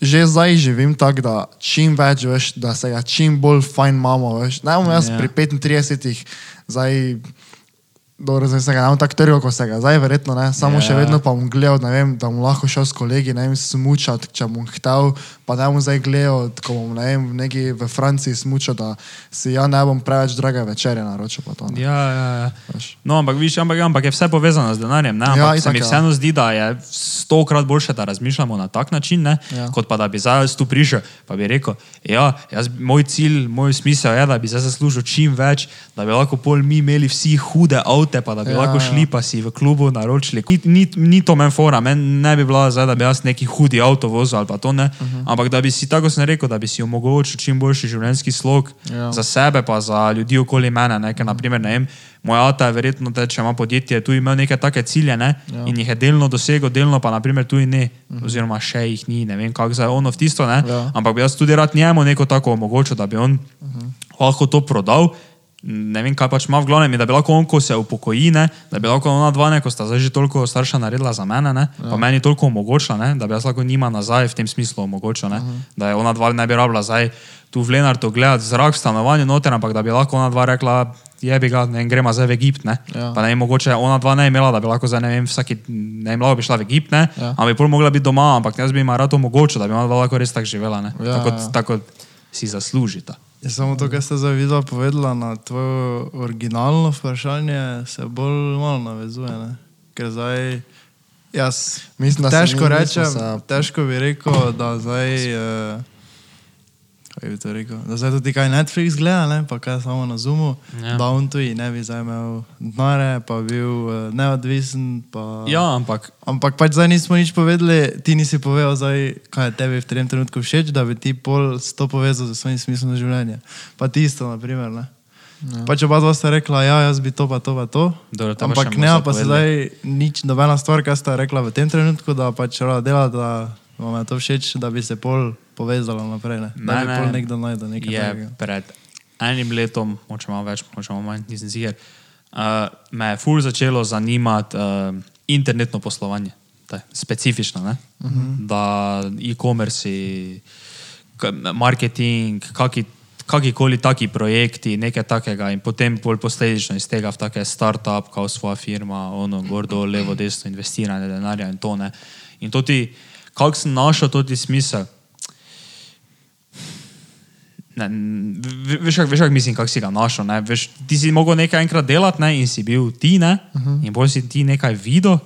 že zdaj živim tako, da čim več, veš, da se ga čim bolj fajn imamo. Veš. Ne bom jaz Ja. pri 35-ih zdaj. Dobro, zdaj se ga bom tako trgal, kot se ga zdaj, verjetno ne. Samo Ja. še vedno pa bom gledal, ne vem, da bom lahko šel s kolegi, ne vem, smučati, če bom hotel, pa ne bom zdaj gledal, ko bom, ne vem, neki v Franciji smučal, da si ja ne bom preveč drage večere naročil, pa to ne. Ja, ja, ja. Veš. No, ampak, viš, ampak, ampak je vse povezano z denarjem. Ne? Ampak Ja, ja, se itak, mi ja. vseeno zdi, da je stokrat boljše, da razmišljamo na tak način, ne? Ja. kot pa da bi zdaj tu prišel in bi rekel, ja, jaz, moj cilj, moj smisel je, da bi zdaj zaslužil čim več, da bi lahko pol mi imeli vsi hude avte, pa da bi Ja, lahko ja. šli pa si v klubu naročili. Ni, ni, ni to men fora, men ne bi bila zdaj, da bi jaz neki hudi avto vozil ali pa to ne, uh Mhm. -huh. ampak da bi si, tako sem rekel, da bi si omogočil čim boljši življenjski slog Ja. za sebe, pa za ljudi okoli mene. Ne? Ker, naprimer, ne vem, moj ata je verjetno, te, če ima podjetje, tu imel neke take cilje ne? Ja. in jih je delno dosegel, delno pa naprimer tudi ne, oziroma še jih ni, ne vem, kako zdaj ono v tisto, ne? Ja. ampak bi jaz tudi rad njemu neko tako omogočil, da bi on lahko to prodal. Ne vem, kaj pač ima v glavnem, da bi lahko on, ko se upokoji, ne, da bi lahko ona dva, ne, ko sta zdaj že toliko starša naredila za mene, ne, ja. pa meni toliko omogočila, ne, da bi jaz lahko njima nazaj v tem smislu omogočil, ne, uh -huh. da je ona dva ne bi rabila zdaj tu v Lenartu gledati zrak v stanovanju noter, ampak da bi lahko ona dva rekla, je bi ga, ne vem, gremo zdaj v Egipt, ne. Ja. Pa ne vem, mogoče ona dva ne imela, da bi lahko zdaj, ne vem, vsaki, ne vem, lahko bi šla v Egipt, ne. Ja. Ampak bi pol mogla biti doma, ampak jaz bi jim rad omogočil, da bi ona dva lahko res tako živela, ne. Ja, tako, ja. tako si zaslužita. Je samo to, kar ste zdaj videla povedala na tvoje originalno vprašanje, se bolj malo navezuje. Ne? Ker zdaj, jaz Mislim, težko mi rečem, se- težko bi rekel, da zdaj, uh, kaj bi to rekel, da zdaj tudi kaj Netflix gleda, ne? pa kaj samo na Zoomu, Ja. tuji ne bi zdaj imel denare, pa bil uh, neodvisen. Pa... Ja, ampak Ampak pač zdaj nismo nič povedali, ti nisi povedal, zdaj, kaj je tebi v tem trenutku všeč, da bi ti pol sto povezal z svojim smislom življenja. Pa ti isto, na primer. Ne? Ja. Pač oba dva sta rekla, ja, jaz bi to, pa to, pa to. Pa Ampak ne, pa se zdaj nič, nobena stvar, kaj sta rekla v tem trenutku, da pač rada dela, da vam je to všeč, da bi se pol povezala naprej. Ne? Da Ne, bi pol nekdo najdel nekaj je takega. pred enim letom, moče malo več, moče malo manj, nisem ziger, uh, me je ful začelo zanimati uh, internetno poslovanje. To je specifično, ne? Uh -huh. da e-commerce, marketing, kaki, kakikoli taki projekti, nekaj takega in potem bolj posledično iz tega v take start-up, kao svoja firma, ono, gor dol, levo, desno, investiranje denarja in to ne. In to ti, kako sem našel to ti smisel? Ne, veš, kak, veš, kak mislim, kako si ga našel. Ne? Veš, ti si mogel nekaj enkrat delati ne? in si bil ti, ne? uh -huh. in bolj si ti nekaj videl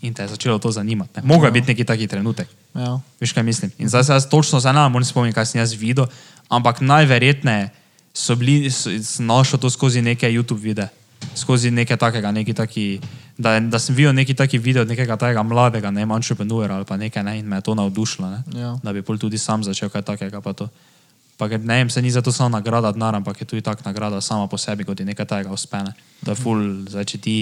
in te je začelo to zanimati. Ne? Mogel je biti neki taki trenutek. Ja. Veš, kaj mislim. In zdaj se jaz točno zdaj ne morem spomniti, kaj sem jaz videl, ampak najverjetneje so bili, so, našel to skozi neke YouTube videe, skozi nekaj takega, neki taki, da, da sem videl neki taki video od nekega takega mladega, ne vem, entrepreneura ali pa nekaj, ne, in me je to navdušilo, ne, Ja. da bi pol tudi sam začel kaj takega. Pa to. Pa ker, ne vem, se ni zato samo nagrada denar, ampak je tudi tak nagrada sama po sebi, kot je nekaj takega uspene. To je ful, zdaj če ti,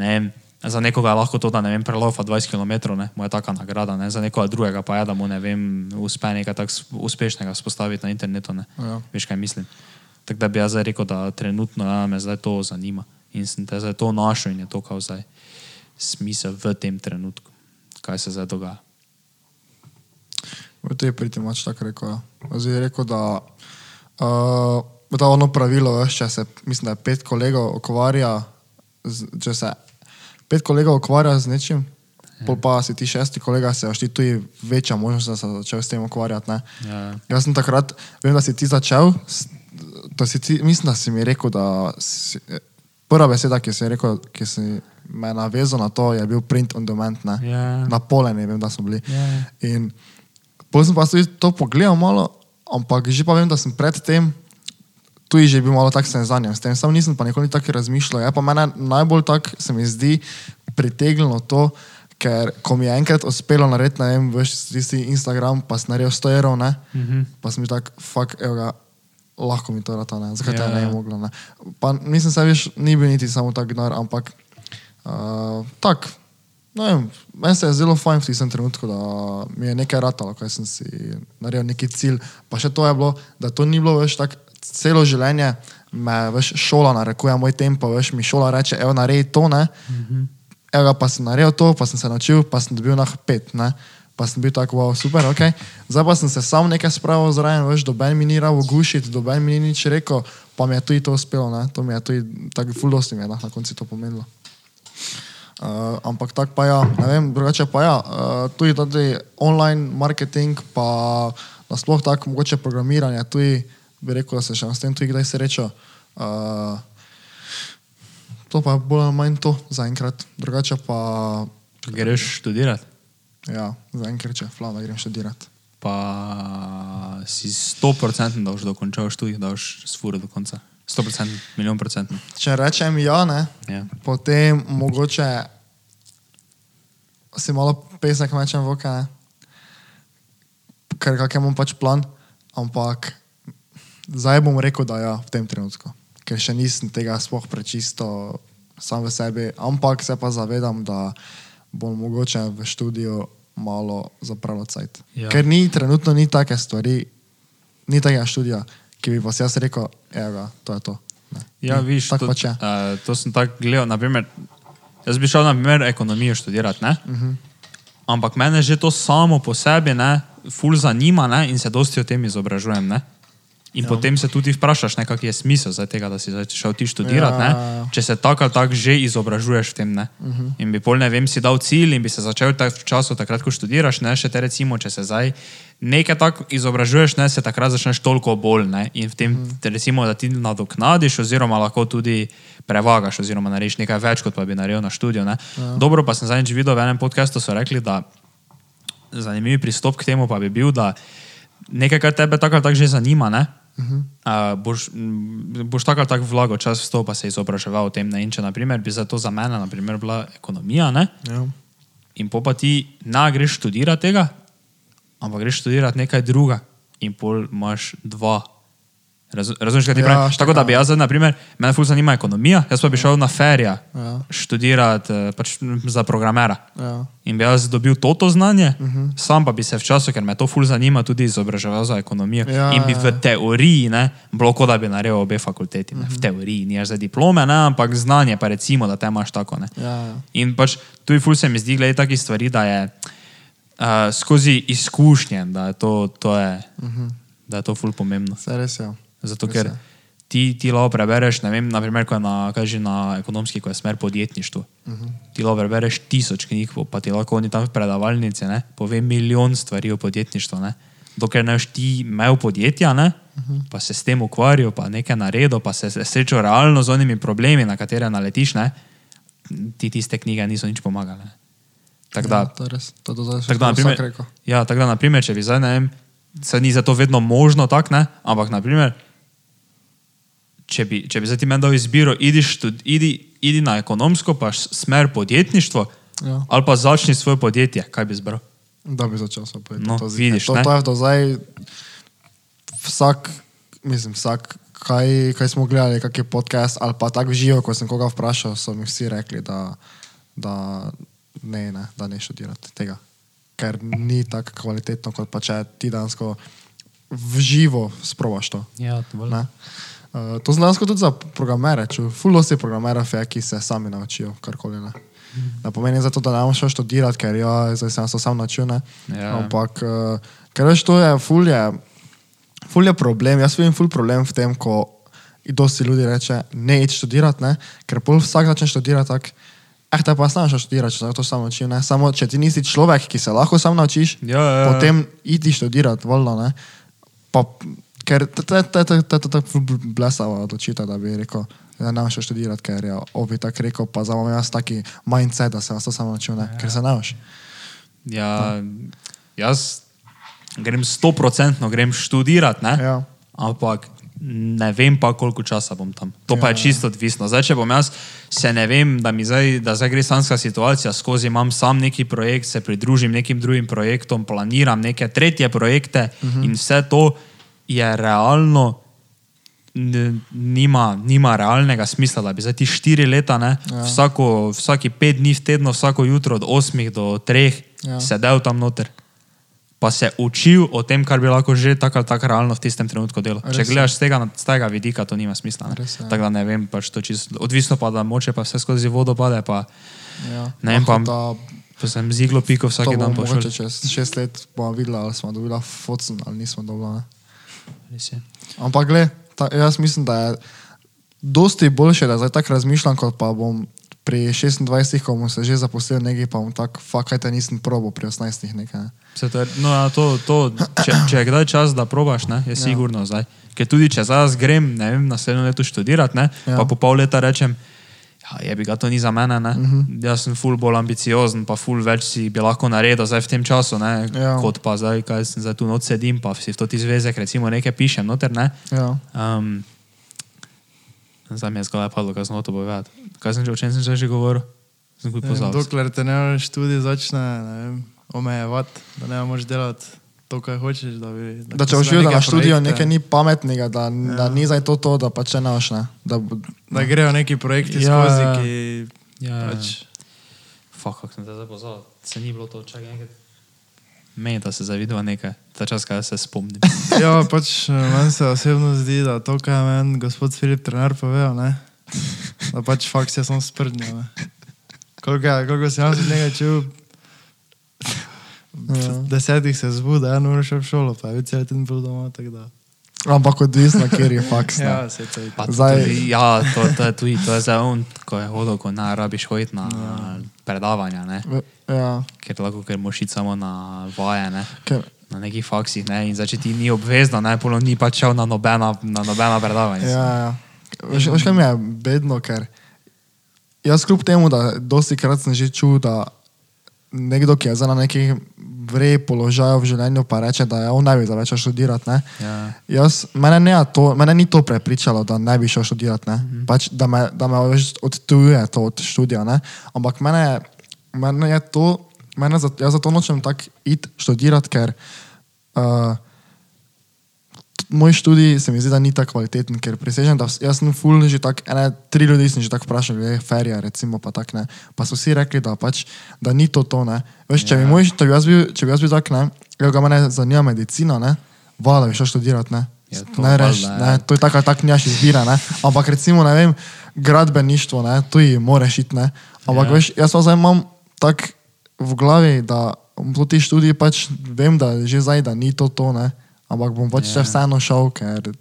ne vem, za nekoga je lahko to, da ne vem, prelofa 20 km, ne, mu je taka nagrada, ne, za nekoga drugega pa je, da mu ne vem, uspe nekaj tako uspešnega spostaviti na internetu, ne. Ja. Veš, kaj mislim. Tako da bi jaz zdaj rekel, da trenutno ja, me zdaj to zanima in sem te zdaj to našel in je to kao zdaj smisel v tem trenutku, kaj se zdaj dogaja. V tej priti mač tako rekel. Ja. Zdaj je rekel, da uh, da ono pravilo, veš, če se, mislim, da je pet kolegov ukvarja, z, če se pet kolegov ukvarja z nečim, pol pa si ti šesti kolega, se ti tudi večja možnost, da se začel s tem ukvarjati. Ja. Jaz sem takrat, vem, da si ti začel, s- da si ti, mislim, da si mi rekel, da si, prva beseda, ki si mi rekel, ki si me navezal na to, je bil print on demand. Ne? Ja. Na poleni, vem, da smo bili. Ja. In potem sem pa tudi to pogledal malo, ampak že pa vem, da sem predtem tudi že bil malo tak seznanjen s tem, sam nisem pa nikoli tako razmišljal. Je pa mene najbolj tak se mi zdi pritegnilo to, ker ko mi je enkrat uspelo narediti, ne vem, veš, tisti Instagram, pa sem naredil 100 evrov, ne, mm -hmm. pa sem bil tak, fuck, evo ga, lahko mi to rata, ne, zakaj yeah. te ne ja. je moglo, ne. Pa nisem se, veš, ni bil niti samo tak denar, ampak uh, tak, ne vem, meni se je zelo fajn v tistem trenutku, da mi je nekaj ratalo, kaj sem si naredil, neki cilj. Pa še to je bilo, da to ni bilo več tako celo življenje, me veš, šola narekuje moj tempo, veš, mi šola reče, evo, naredi to, ne. Mm -hmm. Evo pa sem naredil to, pa sem se naučil, pa sem dobil na pet, ne. Pa sem bil tako, wow, super, ok. Zdaj pa sem se sam nekaj spravil zraven, veš, doben mi ni ravo gušiti, doben mi ni nič rekel, pa mi je tudi to uspelo, ne. To mi je tudi, tako ful dosti mi je na koncu to pomenilo. Uh, ampak tako pa ja, ne vem, drugače pa ja, uh, tudi tudi online marketing, pa nasploh tako mogoče programiranje, tudi bi rekel, da se še s tem tudi kdaj sreča. Uh, to pa je bolj ali manj to zaenkrat, drugače pa Greš študirati, ja, zaenkrat če flav, da grem študirati. pa si 100% da boš dokončal študij, da boš sfuro do konca. 100%, milijon procentno. Če rečem ja, ne, Ja. potem mogoče si malo pesek mečem v oke, ne? ker kak imam pač plan, ampak zdaj bom rekel, da ja, v tem trenutku, ker še nisem tega sploh prečisto sam v sebi, ampak se pa zavedam, da bom mogoče v študiju malo zapravljal cajt. Ja. Ker ni trenutno ni take stvari, ni takega študija, ki bi pa si jaz rekel, evo to je to. Ne. Ja, Ni, viš, tako to, pač je. uh, to sem tako gledal. Naprimer, jaz bi šel na primer ekonomijo študirati, ne? Uh Mhm. -huh. ampak mene že to samo po sebi, ne, ful zanima ne? in se dosti o tem izobražujem. Ne? In ja. potem se tudi vprašaš, ne, kak je smisel za tega, da si šel ti študirati, Ja, ja. če se tako ali tako že izobražuješ v tem. Ne. Uh -huh. In bi pol ne vem, si dal cilj in bi se začel tak v času, takrat, ko študiraš, ne, še te recimo, če se zdaj nekaj tako izobražuješ, ne, se takrat začneš toliko bolj. Ne, in v tem, uh -huh. recimo, da ti nadoknadiš, oziroma lahko tudi prevagaš, oziroma narediš nekaj več, kot pa bi naredil na študiju. Ja. Dobro, pa sem zadnjič videl v enem podkastu, so rekli, da zanimiv pristop k temu pa bi bil, da nekaj, kar tebe tako ali tako že zanima, ne? Uh -huh. uh, boš, boš tako ali tako vlagal čas v to, pa se izobraževal o tem. Ne? In če naprimer, bi za to za mene naprimer, bila ekonomija, ne? Ja. in pa ti ne greš študirati tega, ampak greš študirati nekaj druga, in pol imaš dva. Razu- Razumeš, kaj ti Ja, pravim? Tako da bi štekam. jaz, zdaj, naprimer, mene ful zanima ekonomija, jaz pa bi šel na ferija Ja. študirati eh, pač za programera. Ja. In bi jaz dobil toto znanje, uh -huh. sam pa bi se v času, ker me to ful zanima, tudi izobraževal za ekonomijo. Ja, in bi ja. v teoriji, ne, bilo kot da bi naredil obe fakulteti. Ne, v teoriji, ni za diplome, ne, ampak znanje, pa recimo, da te imaš tako. Ne. Ja, ja. In pač tu ful se mi zdi, glede takih stvari, da je uh, skozi izkušnje, da je to, to, je, uh -huh. da je to ful pomembno. Vse res je. Zato ker je. ti, ti lahko prebereš, ne vem, naprimer, ko je na, kaj že na ekonomski, ko je smer podjetništvo. Uh -huh. Ti lahko prebereš tisoč knjig, pa ti lahko oni tam v predavalnici ne, pove milijon stvari o podjetništvu. Ne. Dokler ne boš ti imel podjetja, ne, uh -huh. pa se s tem ukvarjal, pa nekaj naredil, pa se srečal realno z onimi problemi, na katere naletiš, ne, ti tiste knjige niso nič pomagale. Tako da, Ja, to je res. To zdaj Tako da, naprimer, ja, tako da, naprimer, če bi zdaj, ne vem, se ni za to vedno možno, tak, ne, ampak, naprimer, če bi, če bi zdaj ti meni dal izbiro, idi, štud, idi, idi na ekonomsko, pa smer podjetništvo, Ja. ali pa začni svoje podjetje, kaj bi izbral? Da bi začel svoj pojet. No, to, vidiš, to, to je do zdaj vsak, mislim, vsak, kaj, kaj smo gledali, kak je podcast ali pa tako živo, ko sem koga vprašal, so mi vsi rekli, da, da ne, ne, da ne študirati tega. Ker ni tako kvalitetno, kot pa če ti dansko v živo sprobaš to. Ja, Ne? Uh, to znansko tudi za programere, če fulosti programerov je, ki se sami naučijo karkoli. Ne, ne pomeni zato, da ne bomo šel študirati, ker ja, zdaj sem se sam naučil. Ne? Ja. Ampak, uh, ker veš, to je ful je, ful je problem. Jaz vidim ful problem v tem, ko dosti ljudi reče, ne idi študirati, ne? ker pol vsak začne študirati tako. Eh, te pa šel študirati, če se to sam naučil. Ne? Samo, če ti nisi človek, ki se lahko sam naučiš, Ja, ja, ja. potem idi študirati, voljno. Ne? Pa, ker tako blesava odločitev, da bi rekel, da ne moreš študirati, ker je obi tako rekel, pa zdaj imam jaz taki mindset, da se vas to samo naučil, ne? ker se ne moreš. Ja, jaz grem sto procentno, grem študirati, ne? Ja. ampak ne vem pa, koliko časa bom tam. To pa Ja, je čisto odvisno. Zdaj, če bom jaz, se ne vem, da mi zdaj, da zdaj gre sanska situacija skozi, imam sam neki projekt, se pridružim nekim drugim projektom, planiram neke tretje projekte uh -huh. in vse to je realno. Nima, nima realnega smisla, da bi za ti štiri leta, ne, ja. vsako, vsaki pet dni v tednu, vsako jutro od osmih do treh, Ja. ja. sedel tam noter. Pa se učil o tem, kar bi lahko že tako ali tako realno v tistem trenutku delal. Res Če gledaš z tega, z tega vidika, to nima smisla. ne. Res je. Tako da ne vem, pač to čisto, odvisno pa, da moče pa vse skozi vodo pade, pa, Ja. Ne vem, pa- da, pa sem z iglo piko vsak dan pošel. čez šest let bomo videli, ali smo dobili focen ali nismo dobili. Ne? Res je. Ampak, gled, ta, jaz mislim, da je dosti boljše, da zdaj tako razmišljam, kot pa bom pri 26, ko bom se že zaposlil nekaj, pa bom tako, fakaj te nisem probo pri 18 nekaj. Ne? Vse To je, no, ja, to, to, če, če je kdaj čas, da probaš, ne, je sigurno zdaj. Ker tudi če zdaj grem, ne vem, naslednjo leto študirati, ne, Ja. ja. pa po pol leta rečem, ja, je bi ga to ni za mene, ne. Uh -huh. Jaz sem ful bolj ambiciozen, pa ful več si bi lahko naredil zdaj v tem času, ne, Ja. kot pa zdaj, kaj sem zdaj tu noč sedim, pa si v to ti zvezek recimo nekaj pišem, noter, ne. Ja. Um, zdaj mi je zgolj padlo, kaj sem hotel povedati. Kaj sem že, o čem sem že govoril? Sem vem, pozabil. Dokler te ne študij začne ne vem, omejevati, da ne moreš delati to, kar hočeš. Da, bi, Da če ko boš videl, da na študiju nekaj ni pametnega, da, ja. da ni zdaj to, to da pa če ne boš. Ne? Da, Da grejo neki projekti Ja, skozi, ja. ki Ja, pač. Fak, kako sem te zdaj pozabil. Se ni bilo to, čakaj enkrat. Meni, da se zavidva nekaj, ta čas, kaj se spomnim. Ja, pač eh, meni se osebno zdi, da to, kar je meni gospod Filip trener povedal, ne, da pač faks je samo sprdnil. Koliko, koliko sem jaz od njega v Ja. desetih se zbudi, eno uro še v šolo, pa je cel teden bil doma, tako da. Ampak odvisno, kjer je faks. Ja, se to je. Pa Zdaj- Tudi, ja, to, to je tudi, to je zdaj on, ko je hodil, ko ne rabiš hoditi na Ja. predavanja, ne? Ja, ker lahko, ker moš iti samo na vaje, ne? ker, na nekih faksih, ne? in zdaj, če ti ni obvezno, ne, polo ni pač šel na nobena, na nobena predavanja. ja, ja. Veš, veš, kaj mi je bedno, ker jaz kljub temu, da dosti krat sem že čul, da nekdo, ki je zdaj na nekih vrej položaju v življenju, pa reče, da je on ne bi zdaj več študirati. Ne? Ja. Jaz, mene, ne to, mene ni to prepričalo, da ne bi šel študirati, mm Mhm. -hmm. pač, da me, da me odtujuje to od študija. Ne? Ampak mene, mene je to, mene, za- jaz zato nočem tako iti študirati, ker uh, moj študij se mi zdi, da ni tako kvaliteten, ker prisežem, da jaz sem full že tako, ene, tri ljudi sem že tako vprašal, glede ferija, recimo, pa tak ne. Pa so vsi rekli, da pač, da ni to to, ne. Veš, če, Ja. bi moj, če bi jaz bil, če bi jaz bil tak, ne, evo ga mene zanima medicina, ne, vala bi šel študirati, ne. Ja, to ne, reš, valjda, ne, ja. to je tako, tak nimaš izbira, ne. Ampak recimo, ne vem, gradbeništvo, ne, tu ji moraš iti, ne. Ampak Ja. ja. veš, jaz pa zdaj imam tak v glavi, da po tej študiji pač vem, da že zdaj, da ni to to, ne. Ampak bom pač Ja. še vseeno šel, ker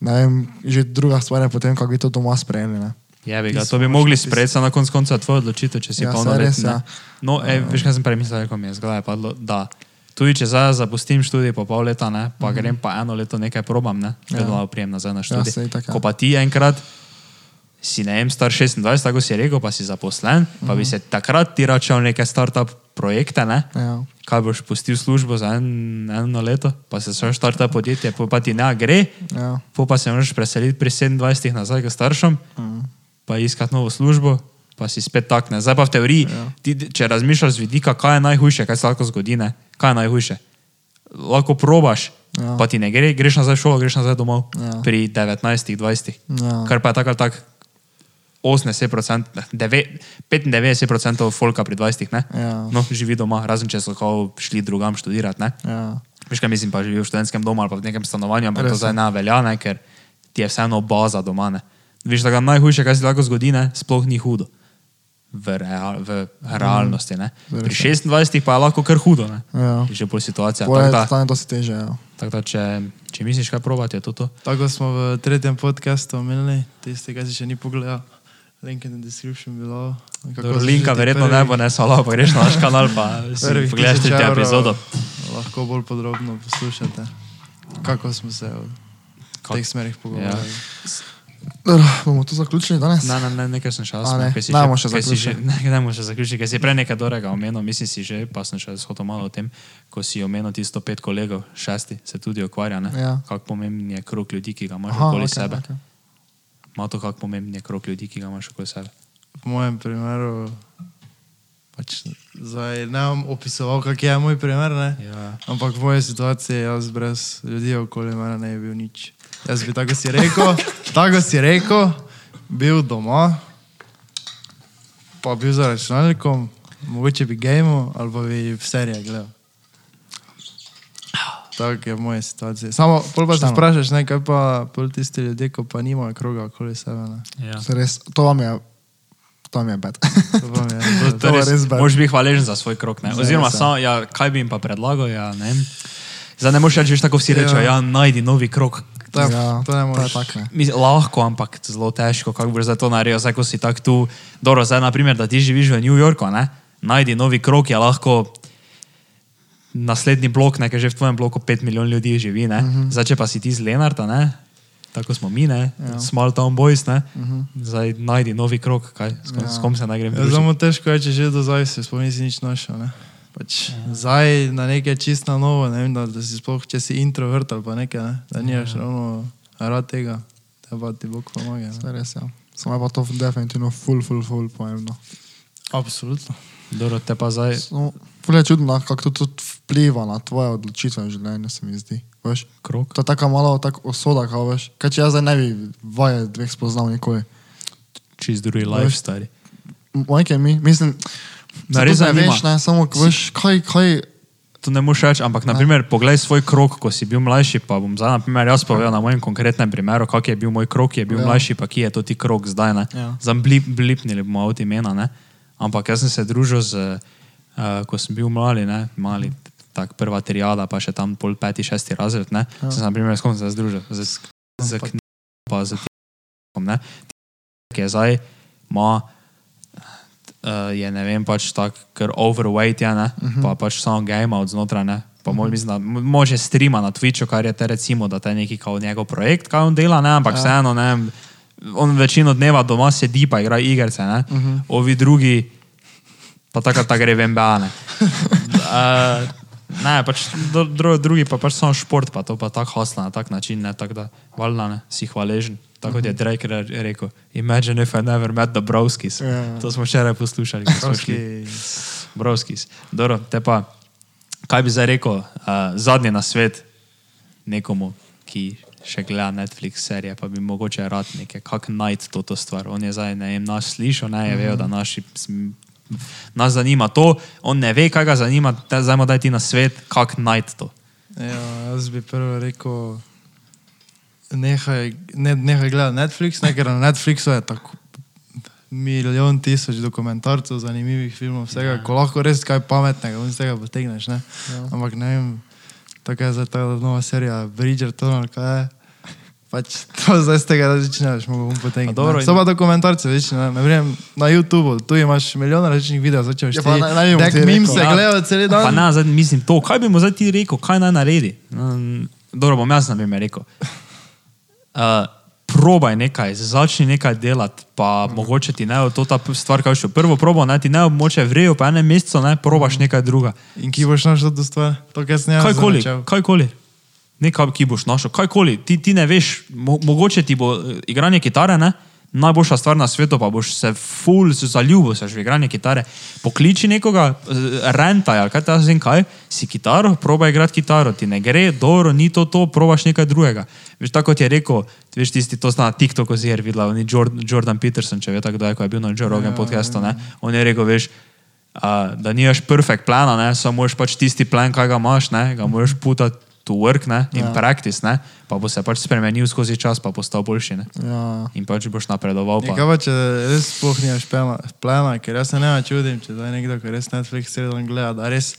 ne vem, že druga stvar je potem, kako bi to doma sprejeli, ne. Je bi ga, to bi mogli sprejeti, samo na koncu konca tvoja odločitev, če si Ja, ja, polnoletni. res, ja. No, ej, veš, kaj sem prej mislil, ko mi je zgleda padlo, da tudi če zdaj zapustim študij po pol leta, ne, pa grem pa eno leto nekaj probam, ne, vedno ja. prijem nazaj na študij. saj tako, ja. Ko pa ti enkrat si ne vem, star 26, tako si rekel, pa si zaposlen, pa bi se takrat ti račal neke start-up projekte, ne, Ja. kaj boš pustil službo za en, eno leto, pa se šel start-up podjetje, pol pa ti ne gre, Ja. pol pa se moraš preseliti pri 27 nazaj k staršem, Mm. pa iskati novo službo, pa si spet tak ne. Zdaj pa v teoriji, Ja. ti, če razmišljaš z vidika, kaj je najhujše, kaj se lahko zgodi, ne? kaj je najhujše. Lahko probaš, ja. pa ti ne gre, greš nazaj v šolo, greš nazaj domov Ja. pri 19, 20. Ja. Kar pa je tako ali tako 80%, ne, deve- 95% folka pri 20, ne? Ja. No, živi doma, razen če so šli drugam študirati, ne? Ja. Veš kaj mislim, pa živi v študentskem domu ali pa v nekem stanovanju, ampak to Res je. zdaj ne velja, ne, ker ti je vseeno baza doma. Ne. Veš, da ga najhujše, kar se lahko zgodi, ne, sploh ni hudo. V, real, v realnosti. Ne. Res Pri je. 26 pa je lahko kar hudo. Ne. Ja. Že bolj situacija. Tako da, stane dosti teže, ja. tak da, če, če misliš, kaj probati, je to to. Tako smo v tretjem podkastu omenili, tisti, ki si še ni pogledal. Link in the description below. Dobro, linka verjetno ne bo nesalo, pa greš na naš kanal, pa si pogledaš tretjo epizodo. Lahko bolj podrobno poslušate, kako smo se v teh smerih pogovarjali. Dobro, bomo to zaključili danes? Ne, ne, ne, nekaj sem še jaz. A ne, ne bomo še zaključili. Ne, ne bomo še zaključili, ker si prej nekaj dobrega omenil, mislim si že, pa sem še shotel malo o tem, ko si omenil tisto pet kolegov, šesti se tudi ukvarja, ne? Ja. Kako pomemben je krok ljudi, ki ga imaš okoli okej, sebe. okej. Malo to, kako pomemben krok ljudi, ki ga imaš okoli sebe. V mojem primeru, pač zdaj ne bom opisoval, kak je moj primer, ne? Ja. ampak v moje situacije jaz brez ljudi okoli mene ne bi bil nič. Jaz bi tako si rekel, tako si rekel, bil doma, pa bil za računalnikom, mogoče bi gameal ali pa bi v serije gledal. Tako je v moje situacije. Samo, pol pa se vprašaš, ne, kaj pa pol tisti ljudje, ko pa nimajo kroga okoli sebe. Ne. Ja. Res, to vam je, to vam je bed. To mi je, To, to je res, bad. Moraš biti hvaležen za svoj krok. Ne? Oziroma, res, ja. samo, ja, kaj bi jim pa predlagal, ja, ne. Zdaj ne moreš reči, tako vsi rečejo, Ja. ja, najdi novi krok. to, ja, ja, to ne to moreš. tak, ne. Mislim, lahko, ampak zelo težko, kako boš za to naredil. Zdaj, ko si tako tu, dobro, zdaj, naprimer, da ti živiš v New Yorku, ne? najdi novi krok, je lahko naslednji blok, nekaj že v tvojem bloku 5 milijonov ljudi živi. Uh -huh. Zdaj, če pa si ti z Lenarta, ne? tako smo mi, ne? Ja. small town boys, ne? Uh -huh. zdaj najdi novi krok, kaj, s, kom, Ja. s kom se naj grem. Ja. Zelo težko je, če že do zdaj si sploh nisi nič našel. Ne? Pač, ja. Zdaj na nekaj čist na novo, ne vem, da, da si sploh, če si introvert ali pa nekaj, ne? da nimaš ravno rad tega, te pa ti Bog pomaga. Ne? To je res, ja. Samo je pa to definitivno full, full, full pomembno. Absolutno. Dobro, te pa zdaj. No, ful je čudno, kako to tudi vpliva na tvoje odločitve v življenju, se mi zdi. Veš? Krok. To je tako malo tako osoda, kao veš. Kaj če jaz zdaj ne bi vaje dveh spoznal nikoli. Čist drugi Veš, lifestyle. Majke mi, mislim, se res ne veš, ne, samo veš, kaj, kaj, To ne moreš reči, ampak naprimer, poglej svoj krok, ko si bil mlajši. Pa bom zdaj, naprimer, jaz povedal na mojem konkretnem primeru, kak je bil moj krok, je bil Ja. mlajši, pa ki je to ti krok zdaj. Ne? Ja. Zdaj blip, blipnili bomo od imena, ne? ampak jaz sem se družil z, uh, ko sem bil mali, ne? mali tak prva triada, pa še tam pol peti, šesti razred, ne. Ja. Sem se, na primer, s kom se združil, z, z, z pa- knjigom, pa z tem, ne. Ki je zdaj, ima, uh, je ne vem, pač tak, ker overweight je, ne, uh -huh. pa pač samo game od znotraj, ne. Pa uh -huh. mislim, da može streama na Twitchu, kar je te recimo, da te neki kao njegov projekt, kaj on dela, ne, ampak ja. vseeno, ne, on večino dneva doma sedi pa igra igrice, ne. Uh -huh. Ovi drugi, pa takrat ta gre v MBA, ne. Uh, ne, pač dru, dru, drugi pa pač samo šport, pa to pa tako hasla na tak način, ne, tako da, valjda, ne, si hvaležen. Tako kot je Drake re- rekel, imagine if I never met the Broskis. Ja. To smo včeraj poslušali. ko smo šli. Broski. Broskis. Dobro, te pa, kaj bi zdaj rekel, uh, zadnji na svet nekomu, ki še gleda Netflix serije, pa bi mogoče rad nekaj, kak najti to, to stvar. On je zdaj, ne vem, nas slišal, ne je vejo, da naši, nas zanima to, on ne ve, kaj ga zanima, zdaj mu daj ti na svet, kak najti to. Ja, jaz bi prvo rekel, nehaj, ne, nehaj gledati Netflix, ne, ker na Netflixu je tako milijon tisoč dokumentarcev, zanimivih filmov, vsega, ja. ko lahko res kaj pametnega in z tega potegneš. Ne? Ja. Ampak ne vem, tako je zdaj ta nova serija Bridgerton, ali kaj je. Pač to zdaj z tega začneš, mogo bom potegniti. Dobro, So pa dokumentarce, veš, ne, ne vem, na YouTubu, tu imaš milijon različnih videov, začneš Ja, pa naj- naj bi mu Tek ti mim se Ja. gledajo cel dan. Pa ne, zdaj mislim to, kaj bi mu zdaj ti rekel, kaj naj naredi. Um, dobro, bom jaz na primer rekel. Uh, probaj nekaj, začni nekaj delati, pa mm. mogoče ti bo to ta stvar, kaj še prvo probo, ne ti ne bo moče vrejo, pa enem mesecu ne probaš nekaj druga. In ki boš našel to stvar, to, kar sem jaz Kajkoli, začel. kajkoli. Nekaj, ki boš našel, kajkoli. Ti, ti ne veš, mo, mogoče ti bo eh, igranje kitare, ne? najboljša stvar na svetu, pa boš se ful zaljubil se v igranje kitare. Pokliči nekoga, eh, rentaj, ali kaj ta zdaj kaj, si kitaro, probaj igrati kitaro, ti ne gre, dobro, ni to to, probaš nekaj drugega. Veš, tako kot je rekel, veš, tisti to zna na TikToku zir videla, je Jordan, Jordan Peterson, če veš, kdo je, ko je bil na Joe Rogan podcastu, ne? on je rekel, veš, uh, da nimaš perfekt plana, ne? samo moraš pač tisti plan, kaj ga imaš, ne? ga moraš putati to work ne? in ja. practice, ne? pa bo se pač spremenil skozi čas, pa postal boljši. Ne? Ja. In pač boš napredoval. Pa. kaj pa če res plana, plana, ker jaz se ne čudim, če da je nekdo, ki res Netflix dan gleda, da res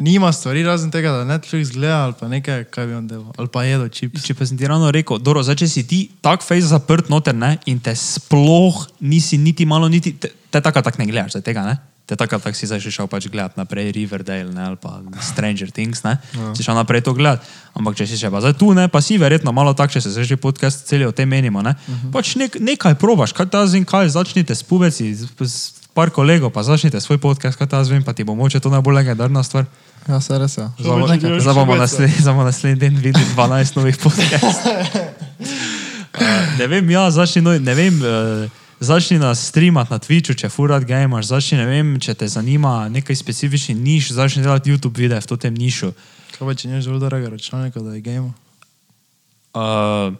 nima stvari razen tega, da Netflix gleda ali pa nekaj, kaj bi on delal, ali pa jedo čips. Če pa sem ti ravno rekel, dobro, zdaj, če si ti tak fejs zaprt noter ne? in te sploh nisi niti malo, niti, te, te tako tak ne gledaš, zdaj tega ne. Te tako tak si zdaj šel pač gledati naprej Riverdale ne? ali pa Stranger Things, ne? Ja. si šel naprej to gledati. Ampak če si še pa zdaj tu, ne, pa si verjetno malo tak, če se zdaj že podcast celi o tem menimo, ne? uh -huh. pač nek, nekaj probaš, kaj ta zvem, kaj začnite s pubeci, s, s par kolegov, pa začnite svoj podcast, kaj ta zvem, pa ti bo moče to najbolj legendarna stvar. Ja, se res je. Zdaj bomo- naslednji, naslednji den videli 12 novih podcastov. Uh, ne vem, ja, začni, no, ne vem, uh, začni nas streamati na Twitchu, če furat gamers, začni, ne vem, če te zanima nekaj specifični niš, začni delati YouTube videe v tem nišu. Kaj pa če nimaš zelo dragega računalnika, da je game? Uh,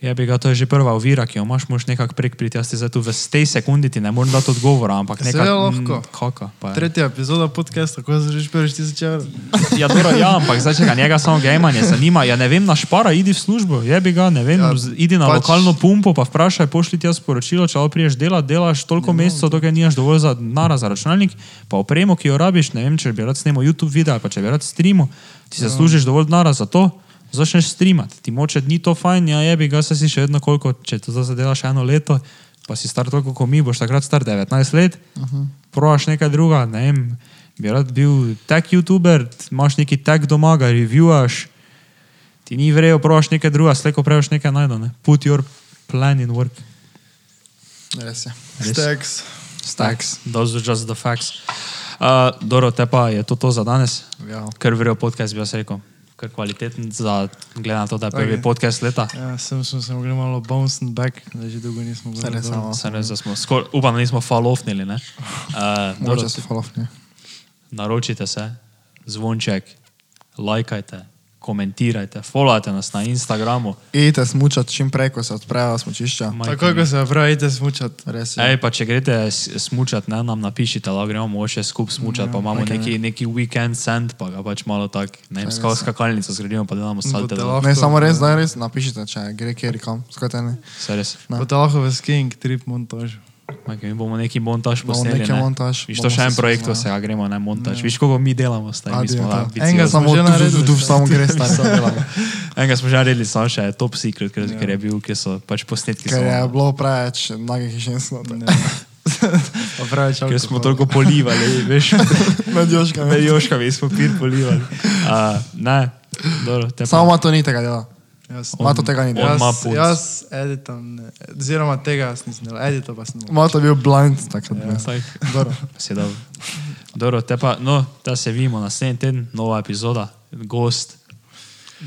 Ja, bi ga, to je že prva ovira, ki jo imaš, moš nekako prek priti, jaz ti zdaj tu v tej sekundi ti ne morem dati odgovora, ampak nekaj. Seveda lahko. Kaka, pa je. Tretja epizoda podcasta, ko se že prvič tisoč evrov. Ja, dobro, ja, ampak zdaj, če ga njega samo gejmanje zanima, ja ne vem, na špara, idi v službo, je bi ga, ne vem, Ja, idi na pač- lokalno pumpo, pa vprašaj, pošli ti jaz sporočilo, če lahko priješ delati, delaš toliko mesecev, dokaj nimaš dovolj za nara za računalnik, pa opremo, ki jo rabiš, ne vem, če bi rad snemal YouTube video ali pa če bi rad streamu, ti Ja. se služiš dovolj nara za to. Začneš streamati, ti moče ni to fajn, ja je bi ga, saj si še vedno koliko, če to zdaj delaš eno leto, pa si star toliko kot mi, boš takrat star 19 let, uh -huh. probaš nekaj druga, ne vem, bi rad bil tech youtuber, imaš neki tech doma, ga reviewaš, ti ni vrejo, probaš nekaj druga, slejko preveč nekaj najdo, ne? put your plan in work. Res je. Res. Stacks. Stacks, those are just the facts. Uh, Doro, te pa je to, to za danes, Ja. ker vrejo podcast, bi jaz rekel. Ker kvaliteten za, glede na to, da je prvi Okay. podcast leta. Ja, sem, sem se mogli malo bounce back, da že dolgo nismo res, dol. samo. Sem res, da smo skor, upam, da nismo falofnili. ne. Uh, Doro, Moče se falafni. naročite se, zvonček, lajkajte, komentirajte, followajte nas na Instagramu. Idite smučati čim prej, ko se odprejo smučišča. Majke Takoj, mi. ko se pravi, idete smučat. Res je. Ej, pa če greste s- smučat, ne, nam napišite, da gremo mogoče skupaj smučat, ja, pa imamo okej. neki, neki weekend send, pa ga pač malo tak, ne vem, skala skakalnico zgradimo, pa delamo salte. Lahko- Ne, samo res, da res napišite, če gre kjer kam. Skajte ne. Saj res. Ne. Boste lahko v skiing trip montaž. Okay, mi bomo neki montaž posneli. neki ne. montaž, Viš, to še en projekt, spoznali. se ga gremo na montaž. Viš, koliko mi delamo, Adi, smo ja, to. Enega smo Samo že naredili, tu, samo gre, stari, samo delamo. Enega smo že naredili, samo še je top secret, ker, Ja. ker je bil, ki so pač posnetki. Ker je bilo preveč nagih žensk. noter. Pa preveč Ker smo toliko polivali, veš, Med joškami. med joškami smo pir polivali. Uh, ne, dobro. Samo to ni tega dela. Jaz, On- Mato tega ni ima jaz, jaz editam, ne, oziroma tega jaz nisem delal, edito pa sem. Mato je bil blind takrat. Ja. Dobro. si dal. Dobro, te pa, no, da se vidimo naslednji teden, nova epizoda, gost.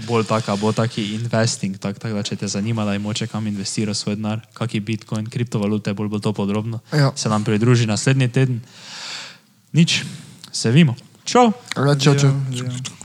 Bolj taka, bo taki investing, tako tak, da če te zanima, da je moče kam investiraš svoj denar, kakšni bitcoin, kriptovalute, bolj bo to podrobno. Ja. Se nam pridruži naslednji teden. Nič, se vidimo. Čau! Reče, če. Živijo, živijo.